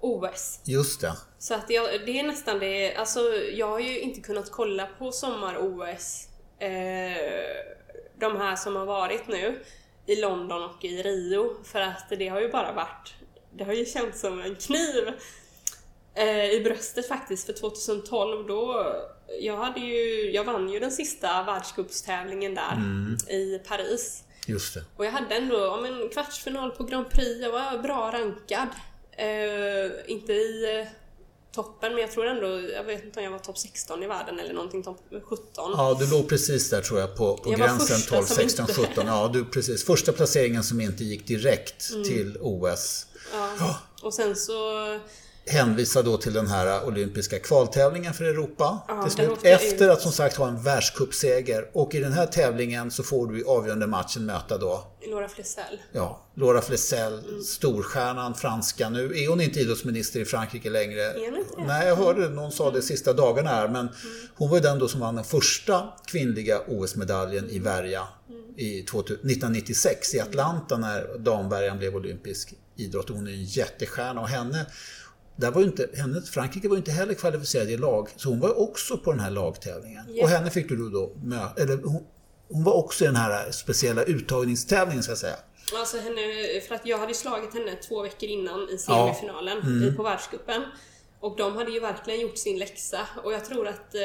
OS. Just det. Så att jag, det är nästan det, alltså jag har ju inte kunnat kolla på sommar-OS, eh, de här som har varit nu, i London och i Rio, för att det har ju bara varit, det har ju känts som en kniv eh, i bröstet faktiskt, för 2012 då, jag hade ju, jag vann ju den sista världscupstävlingen där mm. i Paris. Just det. Och jag hade ändå om en kvartsfinal på Grand Prix, jag var bra rankad. Eh, inte i eh, toppen, men jag tror ändå, jag vet inte om jag var topp 16 i världen eller någonting, topp 17. Ja, du låg precis där tror jag på, på gränsen 12, 16, 17. Ja, du precis. Första placeringen som inte gick direkt mm. till OS. Ja. ja. Och sen så hänvisar då till den här olympiska kvaltävlingen för Europa ja. Efter att som sagt ha en världscupseger. Och i den här tävlingen så får du i avgörande matchen möta då Laura Flessel. Ja, Laura Flessel, mm. storstjärnan, franska. Nu är hon inte idrottsminister i Frankrike längre. Är hon inte Nej, jag hörde någon sa det sista dagarna här. Men mm. hon var ju den då som vann den första kvinnliga OS-medaljen i värja mm. i 1996 i Atlanta när damvärjan blev olympisk idrott. Hon är en jättestjärna och henne där var inte, henne, Frankrike var inte heller kvalificerad i lag, så hon var också på den här lagtävlingen. Yeah. Och henne fick du då möta, eller hon, hon var också i den här speciella uttagningstävlingen ska jag säga. Alltså henne, för att jag hade slagit henne två veckor innan i semifinalen ja. mm. på världscupen. Och de hade ju verkligen gjort sin läxa och jag tror att eh,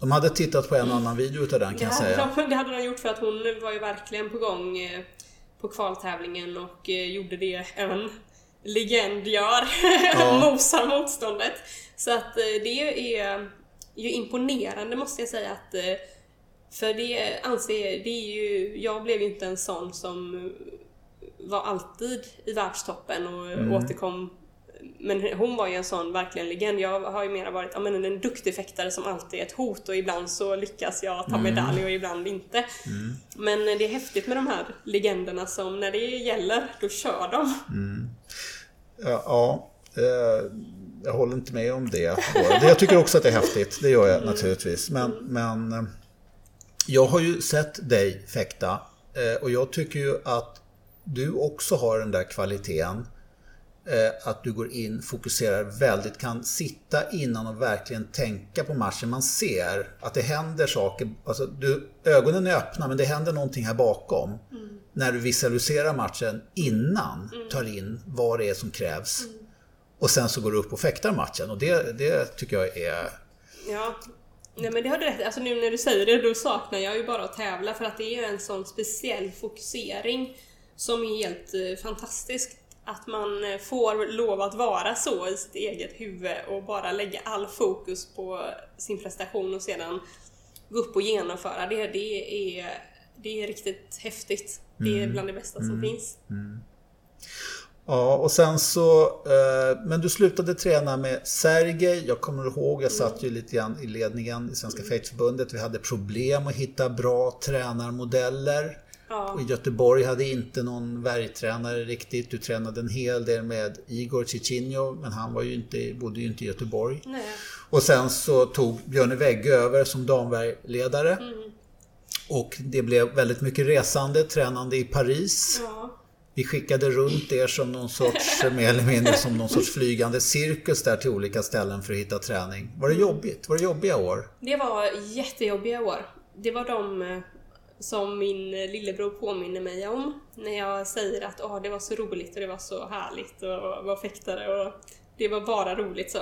de hade tittat på en annan video utav den kan jag säga. De, (laughs) det hade de gjort för att hon var ju verkligen på gång eh, på kvaltävlingen och eh, gjorde det även legend gör. Ja. (laughs) Mosar motståndet. Så att eh, det är ju imponerande måste jag säga att för det anser det är ju, jag blev ju inte en sån som var alltid i världstoppen och mm. återkom men hon var ju en sån verkligen legend. Jag har ju mera varit ja, men en duktig fäktare som alltid är ett hot och ibland så lyckas jag ta mm. medalj och ibland inte. Mm. Men det är häftigt med de här legenderna som när det gäller, då kör de. Mm. Ja, eh, jag håller inte med om det. Jag tycker också att det är häftigt, det gör jag naturligtvis. Men, men eh, jag har ju sett dig fäkta eh, och jag tycker ju att du också har den där kvaliteten att du går in, fokuserar väldigt, kan sitta innan och verkligen tänka på matchen. Man ser att det händer saker. Alltså, du, ögonen är öppna men det händer någonting här bakom. Mm. När du visualiserar matchen innan tar in vad det är som krävs. Mm. Och sen så går du upp och fäktar matchen och det, det tycker jag är... Ja, Nej men det har du rätt Alltså nu när du säger det, då saknar jag ju bara att tävla för att det är en sån speciell fokusering som är helt eh, fantastisk att man eh, får lov att vara så i sitt eget huvud och bara lägga all fokus på sin prestation och sedan gå upp och genomföra det. Det är, det är riktigt häftigt. Det är mm. bland det bästa som mm. finns. Mm. Ja, och sen så, eh, men du slutade träna med Sergej. Jag kommer ihåg, jag satt ju lite grann i ledningen i Svenska mm. Fightförbundet. Vi hade problem att hitta bra tränarmodeller. Ja. Och Göteborg hade inte någon värjtränare riktigt. Du tränade en hel del med Igor Ciccinho, men han var ju inte, bodde ju inte i Göteborg. Nej. Och sen så tog Björne Wegge över som damvärjledare. Mm. Och det blev väldigt mycket resande, tränande i Paris. Ja. Vi skickade runt er som någon sorts, (laughs) mer eller mindre som någon sorts flygande cirkus där till olika ställen för att hitta träning. Var det jobbigt? Var det jobbiga år? Det var jättejobbiga år. Det var de eh, som min lillebror påminner mig om när jag säger att oh, det var så roligt och det var så härligt att vara fäktare och det var bara roligt så.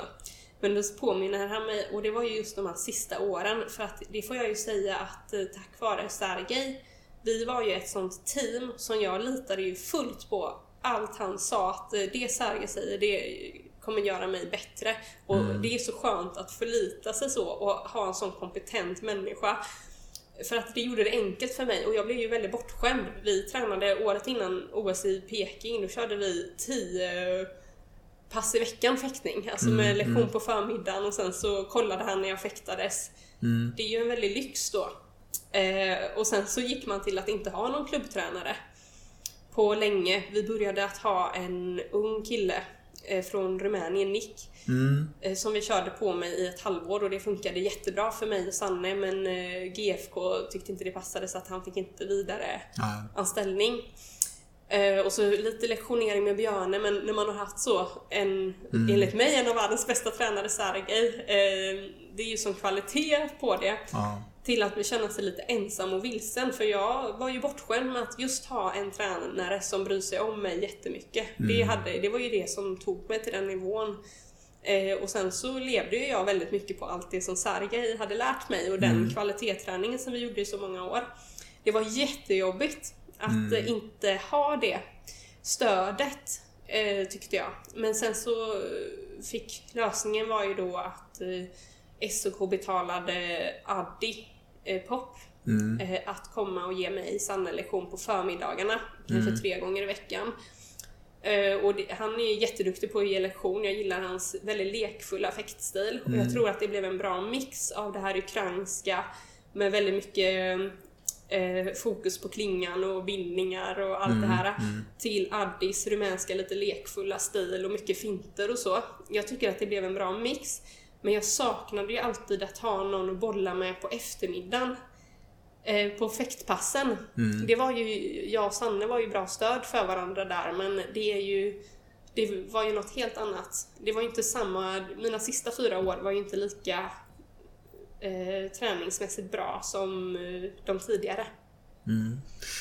Men då påminner han mig, och det var ju just de här sista åren, för att det får jag ju säga att eh, tack vare Sergej, vi var ju ett sånt team som jag litade ju fullt på allt han sa att eh, det Sergej säger, det kommer göra mig bättre. Och mm. det är så skönt att förlita sig så och ha en sån kompetent människa för att det gjorde det enkelt för mig och jag blev ju väldigt bortskämd. Vi tränade året innan OS i Peking, då körde vi 10 pass i veckan fäktning. Alltså med mm, lektion mm. på förmiddagen och sen så kollade han när jag fäktades. Mm. Det är ju en väldig lyx då. Eh, och sen så gick man till att inte ha någon klubbtränare på länge. Vi började att ha en ung kille Eh, från Rumänien, Nick. Mm. Eh, som vi körde på mig i ett halvår och det funkade jättebra för mig och Sanne men eh, GFK tyckte inte det passade så att han fick inte vidare anställning. Och så lite lektionering med Björne men när man har haft så en, mm. enligt mig, en av världens bästa tränare, Sergej. Det är ju som kvalitet på det. Ja till att känna sig lite ensam och vilsen. För jag var ju bortskämd med att just ha en tränare som bryr sig om mig jättemycket. Mm. Det, hade, det var ju det som tog mig till den nivån. Eh, och sen så levde ju jag väldigt mycket på allt det som Sergej hade lärt mig och den mm. kvalitetsträningen som vi gjorde i så många år. Det var jättejobbigt att mm. inte ha det stödet, eh, tyckte jag. Men sen så fick lösningen var ju då att eh, SOK betalade Addi eh, pop. Mm. Eh, att komma och ge mig Sanne-lektion på förmiddagarna, kanske mm. tre gånger i veckan. Eh, och det, han är jätteduktig på att ge lektion, jag gillar hans väldigt lekfulla fäktstil. Och jag mm. tror att det blev en bra mix av det här ukrainska med väldigt mycket eh, fokus på klingan och bindningar och allt det mm, här mm. till Addis rumänska lite lekfulla stil och mycket finter och så. Jag tycker att det blev en bra mix. Men jag saknade ju alltid att ha någon att bolla med på eftermiddagen. Eh, på fäktpassen. Mm. Det var ju, jag och Sanne var ju bra stöd för varandra där men det är ju det var ju något helt annat. Det var ju inte samma, mina sista fyra år var ju inte lika eh, träningsmässigt bra som eh, de tidigare. Mm.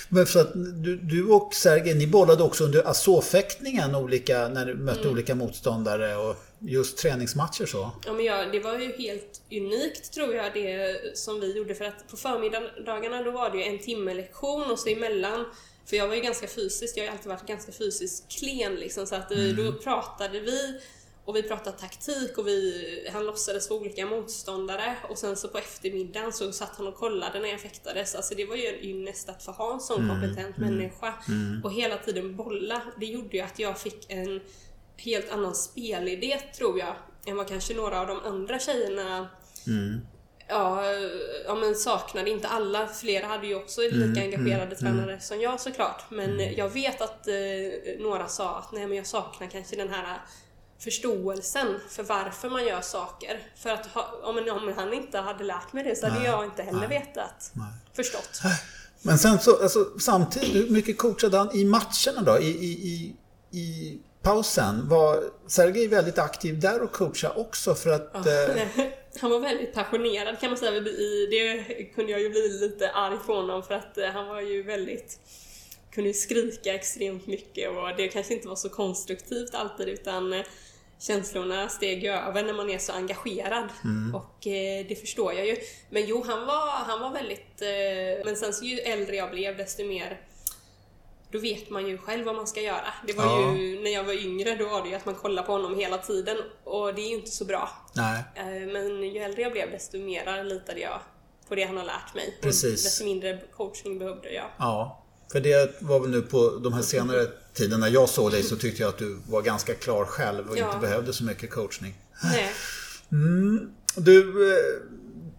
Men för att du, du och Sergej, ni bollade också under Azov-fäktningen olika, när du mötte mm. olika motståndare och just träningsmatcher så? Ja, men ja, det var ju helt unikt tror jag det som vi gjorde för att på förmiddagarna då var det ju en timme lektion och så emellan för jag var ju ganska fysisk, jag har alltid varit ganska fysiskt klen liksom, så att mm. då pratade vi och vi pratade taktik och vi, han låtsades för olika motståndare och sen så på eftermiddagen så satt han och kollade när jag fäktades. Alltså det var ju en ynnest att få ha en sån mm. kompetent mm. människa. Mm. Och hela tiden bolla. Det gjorde ju att jag fick en helt annan spelidé tror jag än vad kanske några av de andra tjejerna mm. Ja, ja, men saknade. Inte alla, flera hade ju också lika mm, engagerade mm, tränare mm. som jag såklart. Men jag vet att eh, några sa att nej men jag saknar kanske den här förståelsen för varför man gör saker. För att om, om han inte hade lärt mig det så hade nej, jag inte heller nej, vetat, nej. förstått. Men sen så, alltså, samtidigt, hur mycket coachade han i matcherna då? I, i, i, i pausen? Var Sergej väldigt aktiv där och coachade också för att... Ja, eh... (laughs) Han var väldigt passionerad kan man säga. Det kunde jag ju bli lite arg på honom för att eh, han var ju väldigt kunde skrika extremt mycket och det kanske inte var så konstruktivt alltid utan eh, känslorna steg över när man är så engagerad. Mm. Och eh, det förstår jag ju. Men jo, han var, han var väldigt... Eh, men sen så ju äldre jag blev desto mer då vet man ju själv vad man ska göra. Det var ja. ju, när jag var yngre, då var det ju att man kollade på honom hela tiden och det är ju inte så bra. Nej. Eh, men ju äldre jag blev desto mer litade jag på det han har lärt mig. Precis. Desto mindre coaching behövde jag. Ja. För det var väl nu på de här senare tiden när jag såg dig så tyckte jag att du var ganska klar själv och ja. inte behövde så mycket coachning. Nej. Mm, du, eh,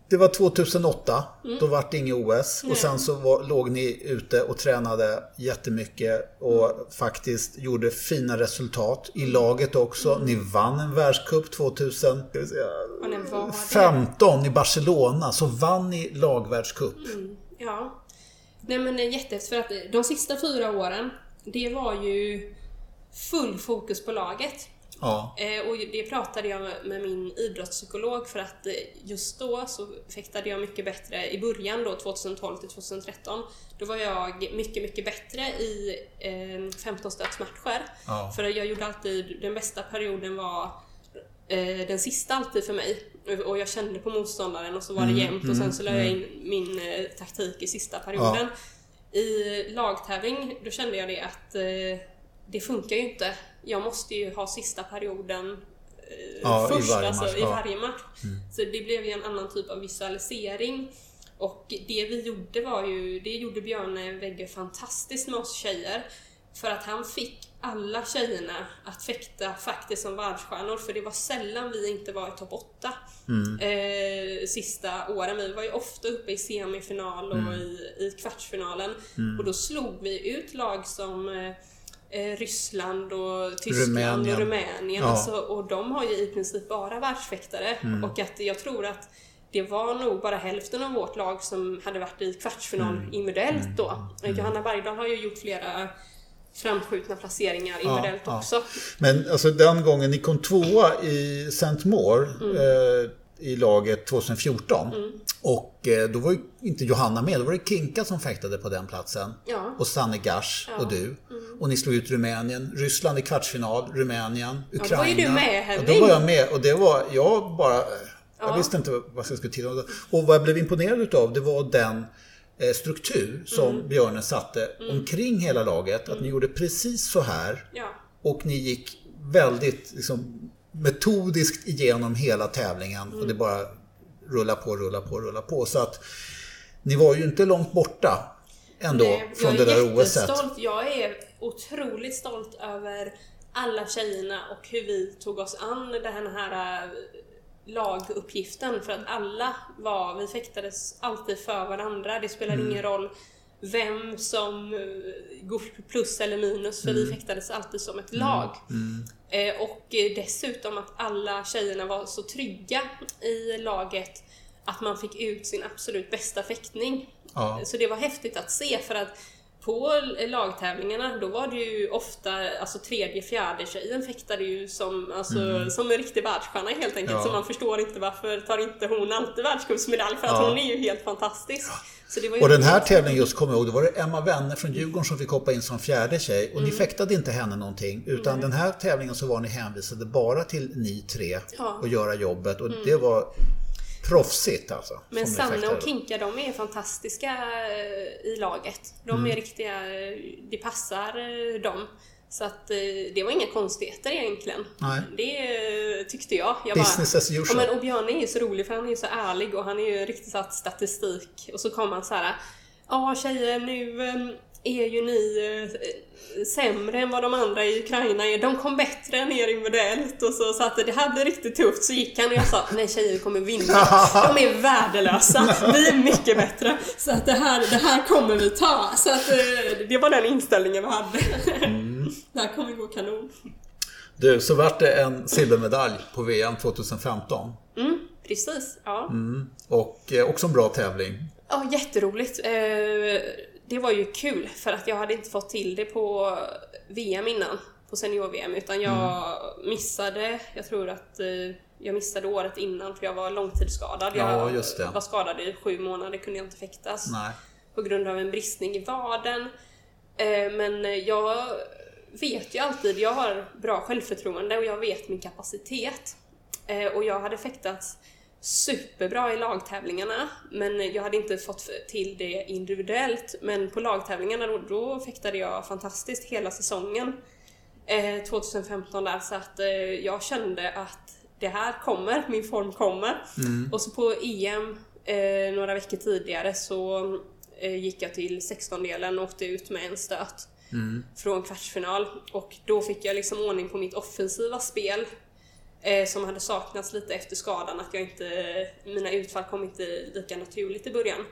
det var 2008. Mm. Då var det inget OS. Nej. Och sen så var, låg ni ute och tränade jättemycket och mm. faktiskt gjorde fina resultat i laget också. Mm. Ni vann en världscup 2015 i Barcelona. Så vann ni lagvärldscup. Mm. Ja. Nej men jättehäftigt för att de sista fyra åren, det var ju full fokus på laget. Ja. Eh, och det pratade jag med min idrottspsykolog för att eh, just då så fäktade jag mycket bättre i början då 2012 till 2013. Då var jag mycket, mycket bättre i eh, 15 stötsmatcher. Ja. För jag gjorde alltid, den bästa perioden var eh, den sista alltid för mig. Och jag kände på motståndaren och så var det mm, jämnt och sen mm, så la jag mm. in min eh, taktik i sista perioden. Ja. I lagtävling, då kände jag det att eh, det funkar ju inte. Jag måste ju ha sista perioden eh, ja, först, i varje alltså match. i varje match. Mm. Så det blev ju en annan typ av visualisering. Och det vi gjorde var ju, det gjorde Björne Wegge fantastiskt med oss tjejer. För att han fick alla tjejerna att fäkta faktiskt som världsstjärnor för det var sällan vi inte var i topp 8 mm. eh, sista åren. Vi var ju ofta uppe i semifinal och mm. i, i kvartsfinalen mm. och då slog vi ut lag som eh, eh Ryssland och Tyskland Rumänien. och Rumänien. Ja. Alltså, och de har ju i princip bara världsfäktare mm. och att jag tror att det var nog bara hälften av vårt lag som hade varit i kvartsfinal mm. individuellt då. Mm. Johanna Bergdahl har ju gjort flera framskjutna placeringar individuellt ja, också. Men alltså den gången ni kom tvåa i St. Maur mm. eh, i laget 2014 mm. och eh, då var ju inte Johanna med, då var det Kinka som fäktade på den platsen. Ja. Och Sanne Gash och du. Mm. Och ni slog ut Rumänien, Ryssland i kvartsfinal, Rumänien, Ukraina. Ja, då var ju du med Henning. Ja, då var jag med och det var, jag bara, jag visste inte vad jag skulle till. Och vad jag blev imponerad utav det var den struktur som mm. Björnen satte mm. omkring hela laget. Att ni mm. gjorde precis så här. Ja. Och ni gick väldigt liksom, metodiskt igenom hela tävlingen. Och det mm. bara rulla på, rulla på, rulla på. Så att ni var ju inte långt borta ändå Nej, från det där OSet. Jag är otroligt stolt över alla tjejerna och hur vi tog oss an den här laguppgiften för att alla var, vi fäktades alltid för varandra. Det spelade mm. ingen roll vem som eh, går plus eller minus för mm. vi fäktades alltid som ett mm. lag. Mm. Eh, och dessutom att alla tjejerna var så trygga i laget att man fick ut sin absolut bästa fäktning. Ja. Så det var häftigt att se för att på lagtävlingarna då var det ju ofta, alltså tredje, fjärde tjejen fäktade ju som, alltså, mm. som en riktig världsstjärna helt enkelt. Ja. Så man förstår inte varför tar inte hon alltid världscupsmedalj för att ja. hon är ju helt fantastisk. och den här tävlingen just kommer jag ihåg, då var det Emma Wenner från Djurgården som fick hoppa in som fjärde tjej. Och mm. ni fäktade inte henne någonting. Utan mm. den här tävlingen så var ni hänvisade bara till ni tre ja. och göra jobbet. Och mm. det var proffsigt alltså. Men Sanne och Kinka de är fantastiska eh, i laget. De är mm. riktiga, det passar eh, dem. Så att eh, det var inga konstigheter egentligen. Nej. Det tyckte jag. jag Business bara, as usual. Ja, men, och Björn är ju så rolig för han är ju så ärlig och han är ju riktigt satt statistik. Och så kommer han så här. Ja tjejer nu är ju ni eh, sämre än vad de andra i Ukraina är. De kom bättre än er individuellt och så, att det här blir riktigt tufft. Så gick han och jag sa, nej tjejer kommer vinna. (laughs) De är värdelösa. Vi är mycket bättre. Så att det här, det här kommer vi ta. Så att eh, det var den inställningen vi hade. Mm. Det här kommer gå kanon. Du, så vart det en silvermedalj på VM 2015. Mm, precis. Ja. Mm. Och eh, också en bra tävling. Ja, jätteroligt. Eh, det var ju kul för att jag hade inte fått till det på VM innan, på senior-VM, utan jag mm. missade, jag tror att eh, jag missade året innan för jag var långtidsskadad. Ja, jag var skadad i sju månader, kunde jag inte fäktas. Nej. På grund av en bristning i vaden. Eh, men jag vet ju alltid, jag har bra självförtroende och jag vet min kapacitet. Eh, och jag hade fäktats superbra i lagtävlingarna men jag hade inte fått till det individuellt. Men på lagtävlingarna då, då fäktade jag fantastiskt hela säsongen eh, 2015 där så att eh, jag kände att det här kommer, min form kommer. Mm. Och så på EM eh, några veckor tidigare så eh, gick jag till 16-delen och åkte ut med en stöt. Mm. Från kvartsfinal och då fick jag liksom ordning på mitt offensiva spel eh, som hade saknats lite efter skadan, att jag inte, mina utfall kom inte lika naturligt i början.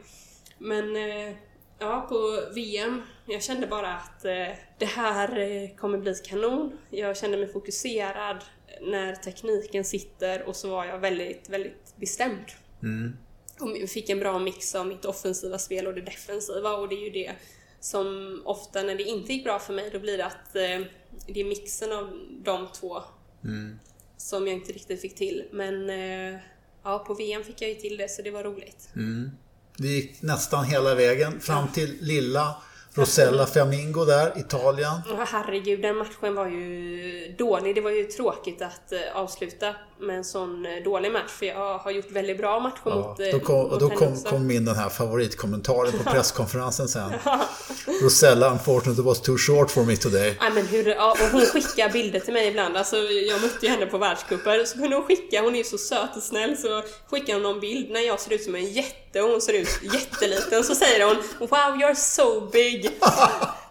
Men eh, ja, på VM, jag kände bara att eh, det här eh, kommer bli kanon. Jag kände mig fokuserad när tekniken sitter och så var jag väldigt, väldigt bestämd. Mm. Och fick en bra mix av mitt offensiva spel och det defensiva och det är ju det som ofta när det inte gick bra för mig, då blir det att eh, det är mixen av de två mm som jag inte riktigt fick till. Men eh, ja, på VM fick jag ju till det så det var roligt. Mm. Det gick nästan hela vägen fram till lilla Rosella Flamingo där, Italien. Oh, herregud, den matchen var ju dålig. Det var ju tråkigt att uh, avsluta med en sån uh, dålig match. För jag har gjort väldigt bra matcher ja, mot uh, Då kom, mot då kom, kom in den här favoritkommentaren på presskonferensen sen. (laughs) Rosella, unfortunately was too short for me today. Ja, men hur, ja, och hon skickar bilder till mig ibland. Alltså, jag mötte ju henne på världscuper. Så kunde hon skicka, hon är ju så söt och snäll, så skickar hon någon bild när jag ser ut som en jätte och hon ser ut jätteliten. Så säger hon Wow, you're so big! Eh, (laughs)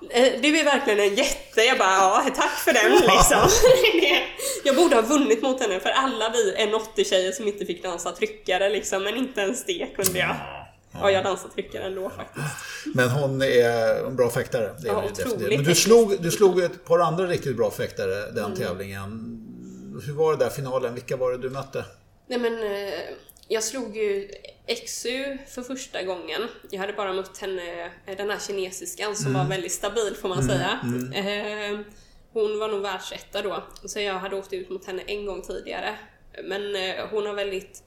du är verkligen en jätte. Jag bara, ja tack för den liksom. (laughs) jag borde ha vunnit mot henne för alla vi är 80 tjejer som inte fick dansa tryckare liksom, men inte ens det kunde jag. Ja, jag dansar tryckare ändå faktiskt. Men hon är en bra fäktare. Det är ja, otroligt. Men du slog, du slog ett par andra riktigt bra fäktare den mm. tävlingen. Hur var det där finalen? Vilka var det du mötte? Nej men eh, jag slog ju XU för första gången. Jag hade bara mött henne, eh, den här kinesiskan som mm. var väldigt stabil får man mm. säga. Mm. Eh, hon var nog världsetta då, så jag hade åkt ut mot henne en gång tidigare. Men eh, hon har väldigt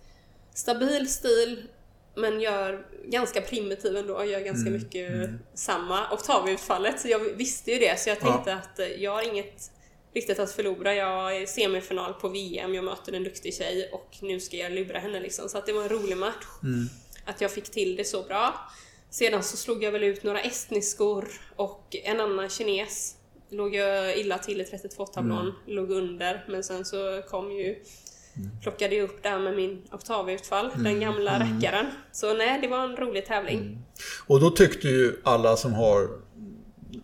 stabil stil, men gör ganska primitiv ändå, gör ganska mm. mycket mm. samma oktavutfallet. Så jag visste ju det, så jag tänkte ja. att jag har inget riktigt att förlora. Jag är semifinal på VM, jag möter en duktig tjej och nu ska jag lura henne liksom. Så att det var en rolig match. Mm. Att jag fick till det så bra. Sedan så slog jag väl ut några estniskor och en annan kines. Låg jag illa till i 32-tablån, mm. låg under. Men sen så kom ju mm. plockade jag upp där med min oktavutfall, mm. den gamla mm. räckaren. Så nej, det var en rolig tävling. Mm. Och då tyckte ju alla som har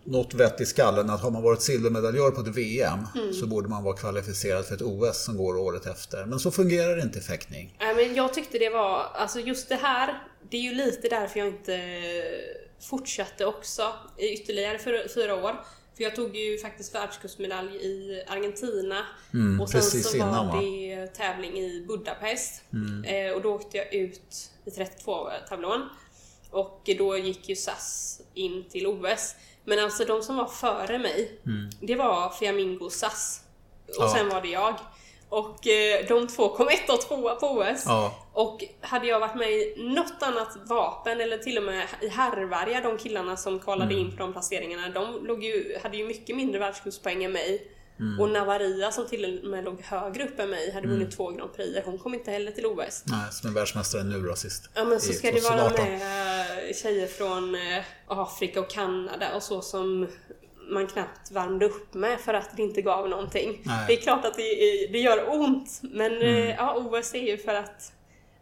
något vett i skallen att har man varit silvermedaljör på ett VM mm. så borde man vara kvalificerad för ett OS som går året efter. Men så fungerar det inte i fäktning. Nej, men jag tyckte det var, alltså just det här, det är ju lite därför jag inte fortsatte också i ytterligare fyra år. För jag tog ju faktiskt världscupsmedalj i Argentina mm, och sen så var innan, det tävling i Budapest. Mm. Eh, och då åkte jag ut i 32-tablån. Och då gick ju SAS in till OS. Men alltså de som var före mig, mm. det var Flamingo SAS. Och ja. sen var det jag. Och eh, de två kom ett och tvåa på OS. Ja. Och hade jag varit med i något annat vapen eller till och med i Härvarja, de killarna som kvalade mm. in på de placeringarna, de låg ju, hade ju mycket mindre världscupspoäng än mig. Mm. Och Navaria som till och med låg högre upp än mig hade mm. vunnit två Grand Prix. Hon kom inte heller till OS. Nej, som är världsmästare nu då sist. Ja men så ska det vara med tjejer från eh, Afrika och Kanada och så som man knappt värmde upp med för att det inte gav någonting. Nej. Det är klart att det, det gör ont men mm. Eh, ja, OS är ju för att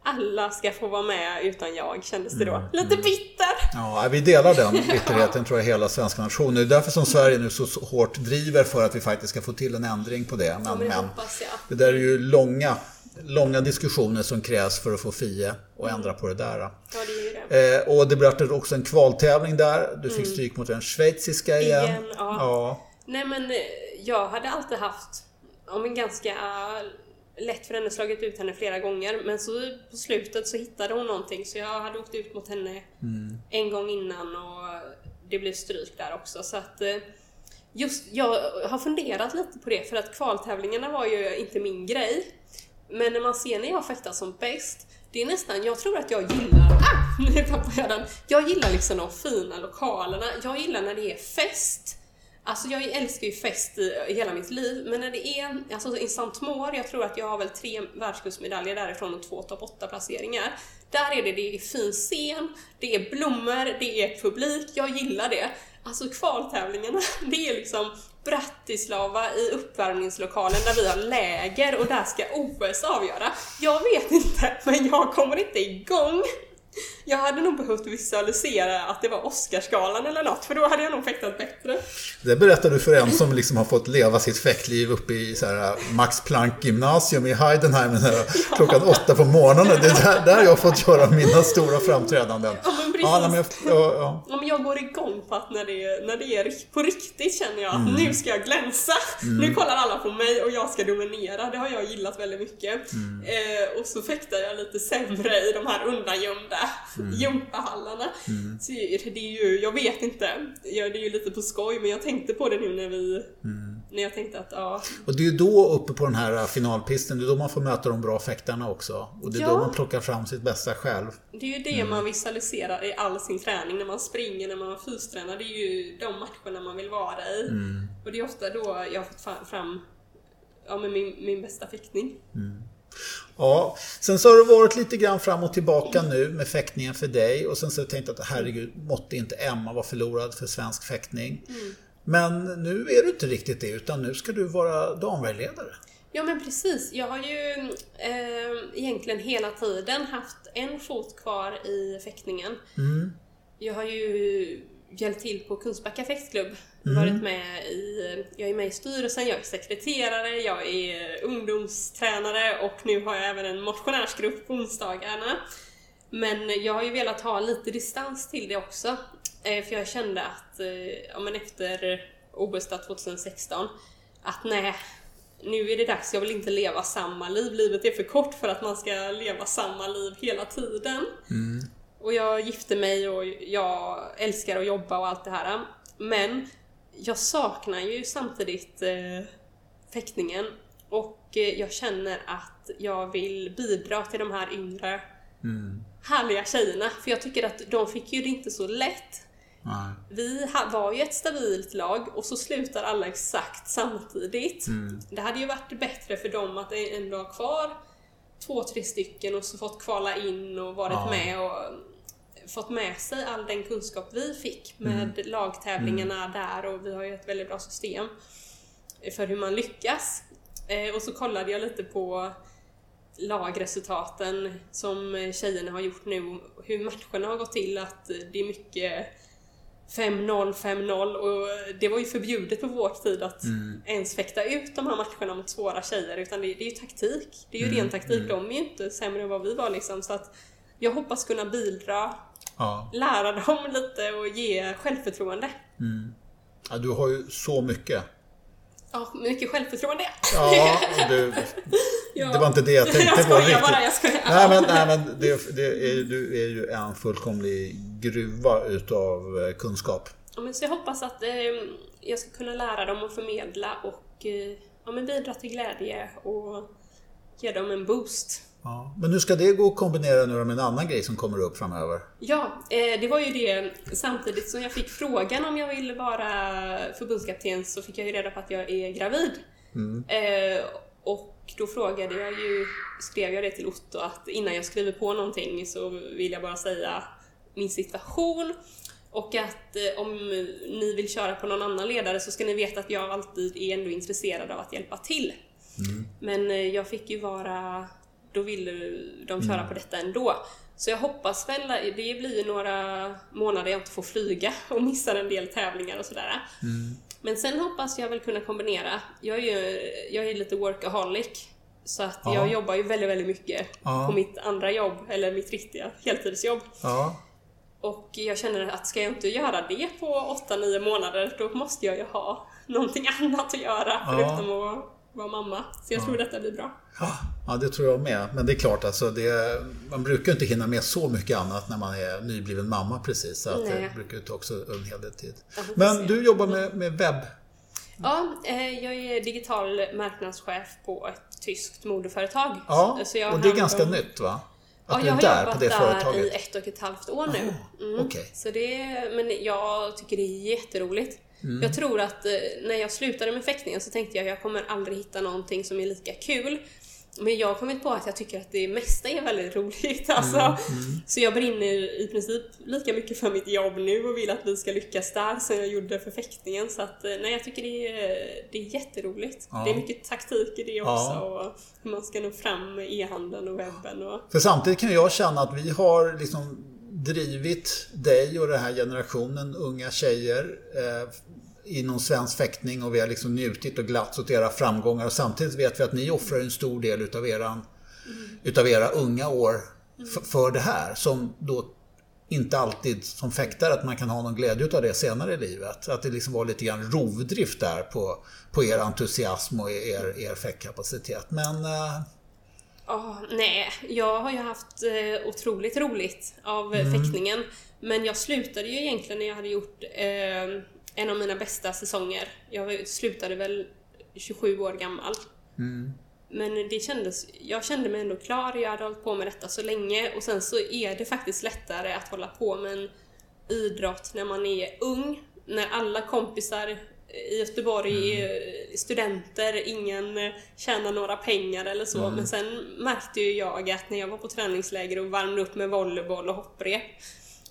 alla ska få vara med utan jag, kändes det då. Mm. Lite bitter! Ja, vi delar den bitterheten tror jag hela svenska nationen. Det är därför som Sverige nu så hårt driver för att vi faktiskt ska få till en ändring på det. Men, ja, men, hoppas, ja. det där är ju långa, långa diskussioner som krävs för att få FIE och mm. ändra på det där. Ja, det är det. Eh, och det blev också en kvaltävling där. Du fick mm. stryk mot den schweiziska igen. igen ja. ja. Nej men eh, jag hade alltid haft om en ganska lätt för henne slagit ut henne flera gånger. Men så på slutet så hittade hon någonting så jag hade åkt ut mot henne mm. en gång innan och det blev stryk där också. Så att eh, just jag har funderat lite på det för att kvaltävlingarna var ju inte min grej. Men när man ser när jag fäktar som bäst det är nästan, jag tror att jag gillar, ah, nu tappade jag den. Jag gillar liksom de fina lokalerna, jag gillar när det är fest Alltså jag älskar ju fest i, hela mitt liv, men när det är alltså i St. Maur, jag tror att jag har väl tre världscupsmedaljer därifrån och två topp 8 placeringar. Där är det, det är fin scen, det är blommor, det är publik, jag gillar det. Alltså kvaltävlingarna, (laughs) det är liksom Bratislava i uppvärmningslokalen där vi har läger och där ska OS avgöra. Jag vet inte, men jag kommer inte igång. Jag hade nog behövt visualisera att det var Oscarsgalan eller något, för då hade jag nog fäktat bättre. Det berättar du för en som liksom har fått leva sitt fäktliv uppe i så här Max Planck gymnasium i Heidenheim ja. klockan åtta på morgonen. Det är där, där jag har fått göra mina stora framträdanden. Ja, men. Ja, men jag, ja, ja. jag går igång på att när det, är, när det är på riktigt känner jag att mm. nu ska jag glänsa. Mm. Nu kollar alla på mig och jag ska dominera. Det har jag gillat väldigt mycket. Mm. Eh, och så fäktar jag lite sämre i de här undangömda mm. gympahallarna. Mm. Så det är ju, jag vet inte, det är ju lite på skoj men jag tänkte på det nu när vi mm. När jag tänkte att, ja. Och det är ju då uppe på den här finalpisten, det är då man får möta de bra fäktarna också. Och det är ja. då man plockar fram sitt bästa själv. Det är ju det mm. man visualiserar i all sin träning, när man springer, när man fystränar. Det är ju de matcherna man vill vara i. Mm. Och det är ofta då jag har fått fram ja, men min, min bästa fäktning. Ja, sen så har det varit lite grann fram och tillbaka nu med fäktningen för dig och sen så har jag tänkt att herregud, måtte inte Emma vara förlorad för svensk fäktning. Mm. Men nu är du inte riktigt det utan nu ska du vara damvägledare. Ja men precis. Jag har ju eh, egentligen hela tiden haft en fot kvar i fäktningen. Mm. Jag har ju hjälpt till på Kungsbacka fäktklubb Mm. Varit med i, jag är med i styrelsen, jag är sekreterare, jag är ungdomstränare och nu har jag även en motionärsgrupp på onsdagarna. Men jag har ju velat ha lite distans till det också. Eh, för jag kände att, eh, ja men efter OS 2016, att nej, nu är det dags, jag vill inte leva samma liv. Livet är för kort för att man ska leva samma liv hela tiden. Mm. Och jag gifte mig och jag älskar att jobba och allt det här. Men jag saknar ju samtidigt eh, fäktningen och eh, jag känner att jag vill bidra till de här yngre mm. härliga tjejerna. För jag tycker att de fick ju det inte så lätt. Nej. Vi var ju ett stabilt lag och så slutar alla exakt samtidigt. Mm. Det hade ju varit bättre för dem att ändå ha kvar två, tre stycken och så fått kvala in och varit ja. med och fått med sig all den kunskap vi fick med mm. lagtävlingarna mm. där och vi har ju ett väldigt bra system för hur man lyckas. Eh, och så kollade jag lite på lagresultaten som tjejerna har gjort nu, hur matcherna har gått till, att det är mycket 5-0, 5-0 och det var ju förbjudet på vår tid att mm. ens fäkta ut de här matcherna mot svåra tjejer utan det, det är ju taktik. Det är ju mm. ren taktik. Mm. De är ju inte sämre än vad vi var liksom så att jag hoppas kunna bidra Ja. Lära dem lite och ge självförtroende. Mm. Ja, du har ju så mycket. Ja, mycket självförtroende. Ja, (laughs) du... ja. det var inte det jag tänkte jag på riktigt. Bara, jag skojar. Nej men, nej, men det, det är, du är ju en fullkomlig gruva utav eh, kunskap. Ja, men så jag hoppas att eh, jag ska kunna lära dem att förmedla och eh, ja, men bidra till glädje och ge dem en boost. Ja, men hur ska det gå att kombinera nu med en annan grej som kommer upp framöver? Ja, eh, det var ju det samtidigt som jag fick frågan om jag ville vara förbundskapten så fick jag ju reda på att jag är gravid. Mm. Eh, och då frågade jag ju, skrev jag det till Otto att innan jag skriver på någonting så vill jag bara säga min situation och att eh, om ni vill köra på någon annan ledare så ska ni veta att jag alltid är ändå intresserad av att hjälpa till. Mm. Men jag fick ju vara, då ville de köra mm. på detta ändå. Så jag hoppas väl, det blir ju några månader jag inte får flyga (laughs) och missar en del tävlingar och sådär. Mm. Men sen hoppas jag väl kunna kombinera. Jag är ju jag är lite workaholic. Så att ja. jag jobbar ju väldigt, väldigt mycket ja. på mitt andra jobb, eller mitt riktiga heltidsjobb. Ja. Och jag känner att ska jag inte göra det på 8-9 månader, då måste jag ju ha någonting (laughs) annat att göra förutom att vara mamma. Så jag tror detta blir bra. Ja, det tror jag med. Men det är klart, alltså det, man brukar inte hinna med så mycket annat när man är nybliven mamma precis. Så att det brukar ta också en hel del tid. Men du jobbar med, med webb? Ja, eh, jag är digital marknadschef på ett tyskt modeföretag. Ja, och det är ganska om... nytt va? Att ja, jag har där jobbat där företaget. i ett och ett halvt år nu. Mm. Okay. Så det, men jag tycker det är jätteroligt. Mm. Jag tror att eh, när jag slutade med fäktningen så tänkte jag att jag kommer aldrig hitta någonting som är lika kul. Men jag har kommit på att jag tycker att det mesta är väldigt roligt. (laughs) Alltså. Mm, mm. Så jag brinner i princip lika mycket för mitt jobb nu och vill att vi ska lyckas där som jag gjorde för fäktningen. Så att, eh, nej, jag tycker det är, det är jätteroligt. Ja. Det är mycket taktik i det också ja. och hur man ska nå fram med e-handeln och webben. Och... För samtidigt kan jag känna att vi har liksom drivit dig och den här generationen unga tjejer eh, inom svensk fäktning och vi har liksom njutit och glatts åt era framgångar och samtidigt vet vi att ni offrar en stor del utav, eran, utav era unga år för det här som då inte alltid som fäktare att man kan ha någon glädje utav det senare i livet. Att det liksom var lite grann rovdrift där på, på er entusiasm och er, er fäktkapacitet. Men eh, Oh, nej, jag har ju haft eh, otroligt roligt av mm. fäktningen. Men jag slutade ju egentligen när jag hade gjort eh, en av mina bästa säsonger. Jag slutade väl 27 år gammal. Mm. Men det kändes, jag kände mig ändå klar, jag hade hållit på med detta så länge och sen så är det faktiskt lättare att hålla på med en idrott när man är ung, när alla kompisar i Göteborg mm. studenter, ingen tjänar några pengar eller så. Mm. Men sen märkte ju jag att när jag var på träningsläger och värmde upp med volleyboll och hopprep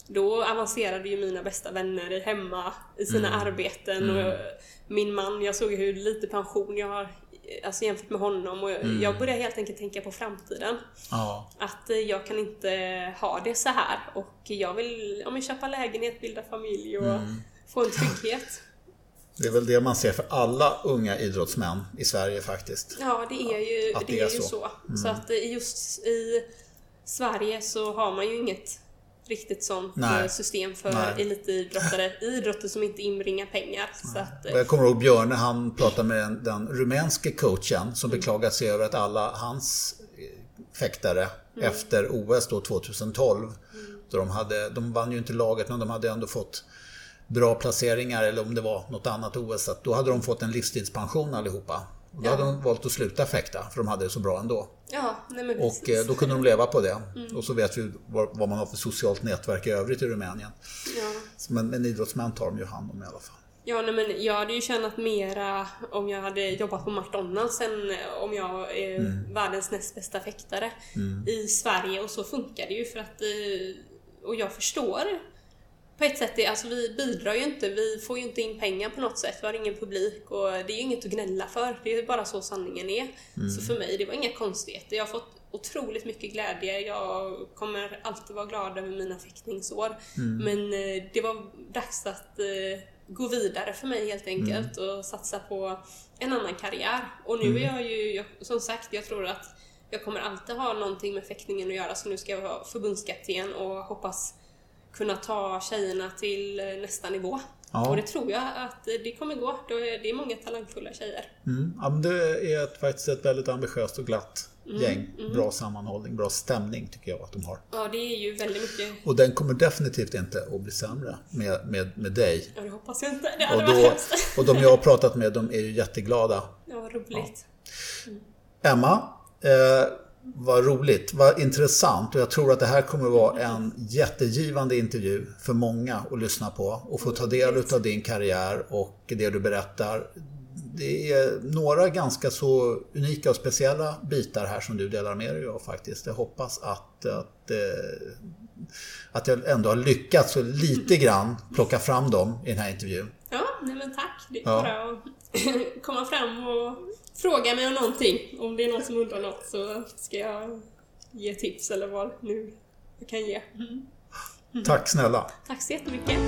då avancerade ju mina bästa vänner hemma i sina mm. arbeten. Och mm. min man, jag såg hur lite pension jag har alltså jämfört med honom och mm. jag började helt enkelt tänka på framtiden. Ja. Att eh, jag kan inte ha det så här och jag vill ja, köpa lägenhet, bilda familj och mm. få en trygghet. Det är väl det man ser för alla unga idrottsmän i Sverige faktiskt. Ja, det är ju, det, det är, är ju så. så. Mm. Så att eh, just i Sverige så har man ju inget riktigt sånt Nej. Eh, system för Nej. elitidrottare. Idrotter som inte inbringar pengar. Så att, jag kommer ihåg Björne, han pratade med den, den rumänske coachen som mm. beklagade sig över att alla hans fäktare mm. efter OS då 2012, mm. då de, hade, de vann ju inte laget men de hade ändå fått bra placeringar eller om det var något annat OS. Att då hade de fått en livstidspension allihopa. Då ja. hade de valt att sluta fäkta för de hade det så bra ändå. Ja, nej men och eh, då kunde de leva på det. Mm. Och så vet vi vad, man har för socialt nätverk i övrigt i Rumänien. Ja. Men en idrottsmän tar de ju hand om i alla fall. Ja, nej, men jag hade ju tjänat mera om jag hade jobbat på McDonalds än om jag är mm. världens näst bästa fäktare mm. i Sverige. Och så funkar det ju för att... Eh, och jag förstår på ett sätt, alltså vi bidrar ju inte, vi får ju inte in pengar på något sätt, vi har ingen publik och det är ju inget att gnälla för. Det är ju bara så sanningen är. Mm. Så för mig, det var inga konstigheter. Jag har fått otroligt mycket glädje. Jag kommer alltid vara glad över mina fäktningsår. Mm. Men eh, det var dags att eh, gå vidare för mig helt enkelt mm. och satsa på en annan karriär. Och nu är mm. jag ju, som sagt, jag tror att jag kommer alltid ha någonting med fäktningen att göra så nu ska jag vara förbundskapten och hoppas kunna ta tjejerna till eh, nästa nivå. Ja. Och det tror jag att det kommer gå. Det är många talangfulla tjejer. Mm. Ja, men det är ett, faktiskt ett väldigt ambitiöst och glatt mm, gäng. Mm. Bra sammanhållning, bra stämning tycker jag att de har. Ja, det är ju väldigt mycket. Och den kommer definitivt inte att bli sämre med, med, med dig. Ja, det hoppas jag inte. Det hade och, då, och de jag har pratat med, de är ju jätteglada. Ja, vad roligt. Ja. Emma, eh, vad roligt, vad intressant och jag tror att det här kommer att vara en jättegivande intervju för många att lyssna på och få ta del av din karriär och det du berättar. Det är några ganska så unika och speciella bitar här som du delar med dig av faktiskt. Jag hoppas att, att, eh, att jag ändå har lyckats lite grann plocka fram dem i den här intervjun. Ja, nej men tack. Det är ja. bara att (laughs) komma fram och fråga mig om någonting. Om det är någon som undrar något så ska jag ge tips eller vad nu jag kan ge. Mm. Tack snälla. Tack så jättemycket.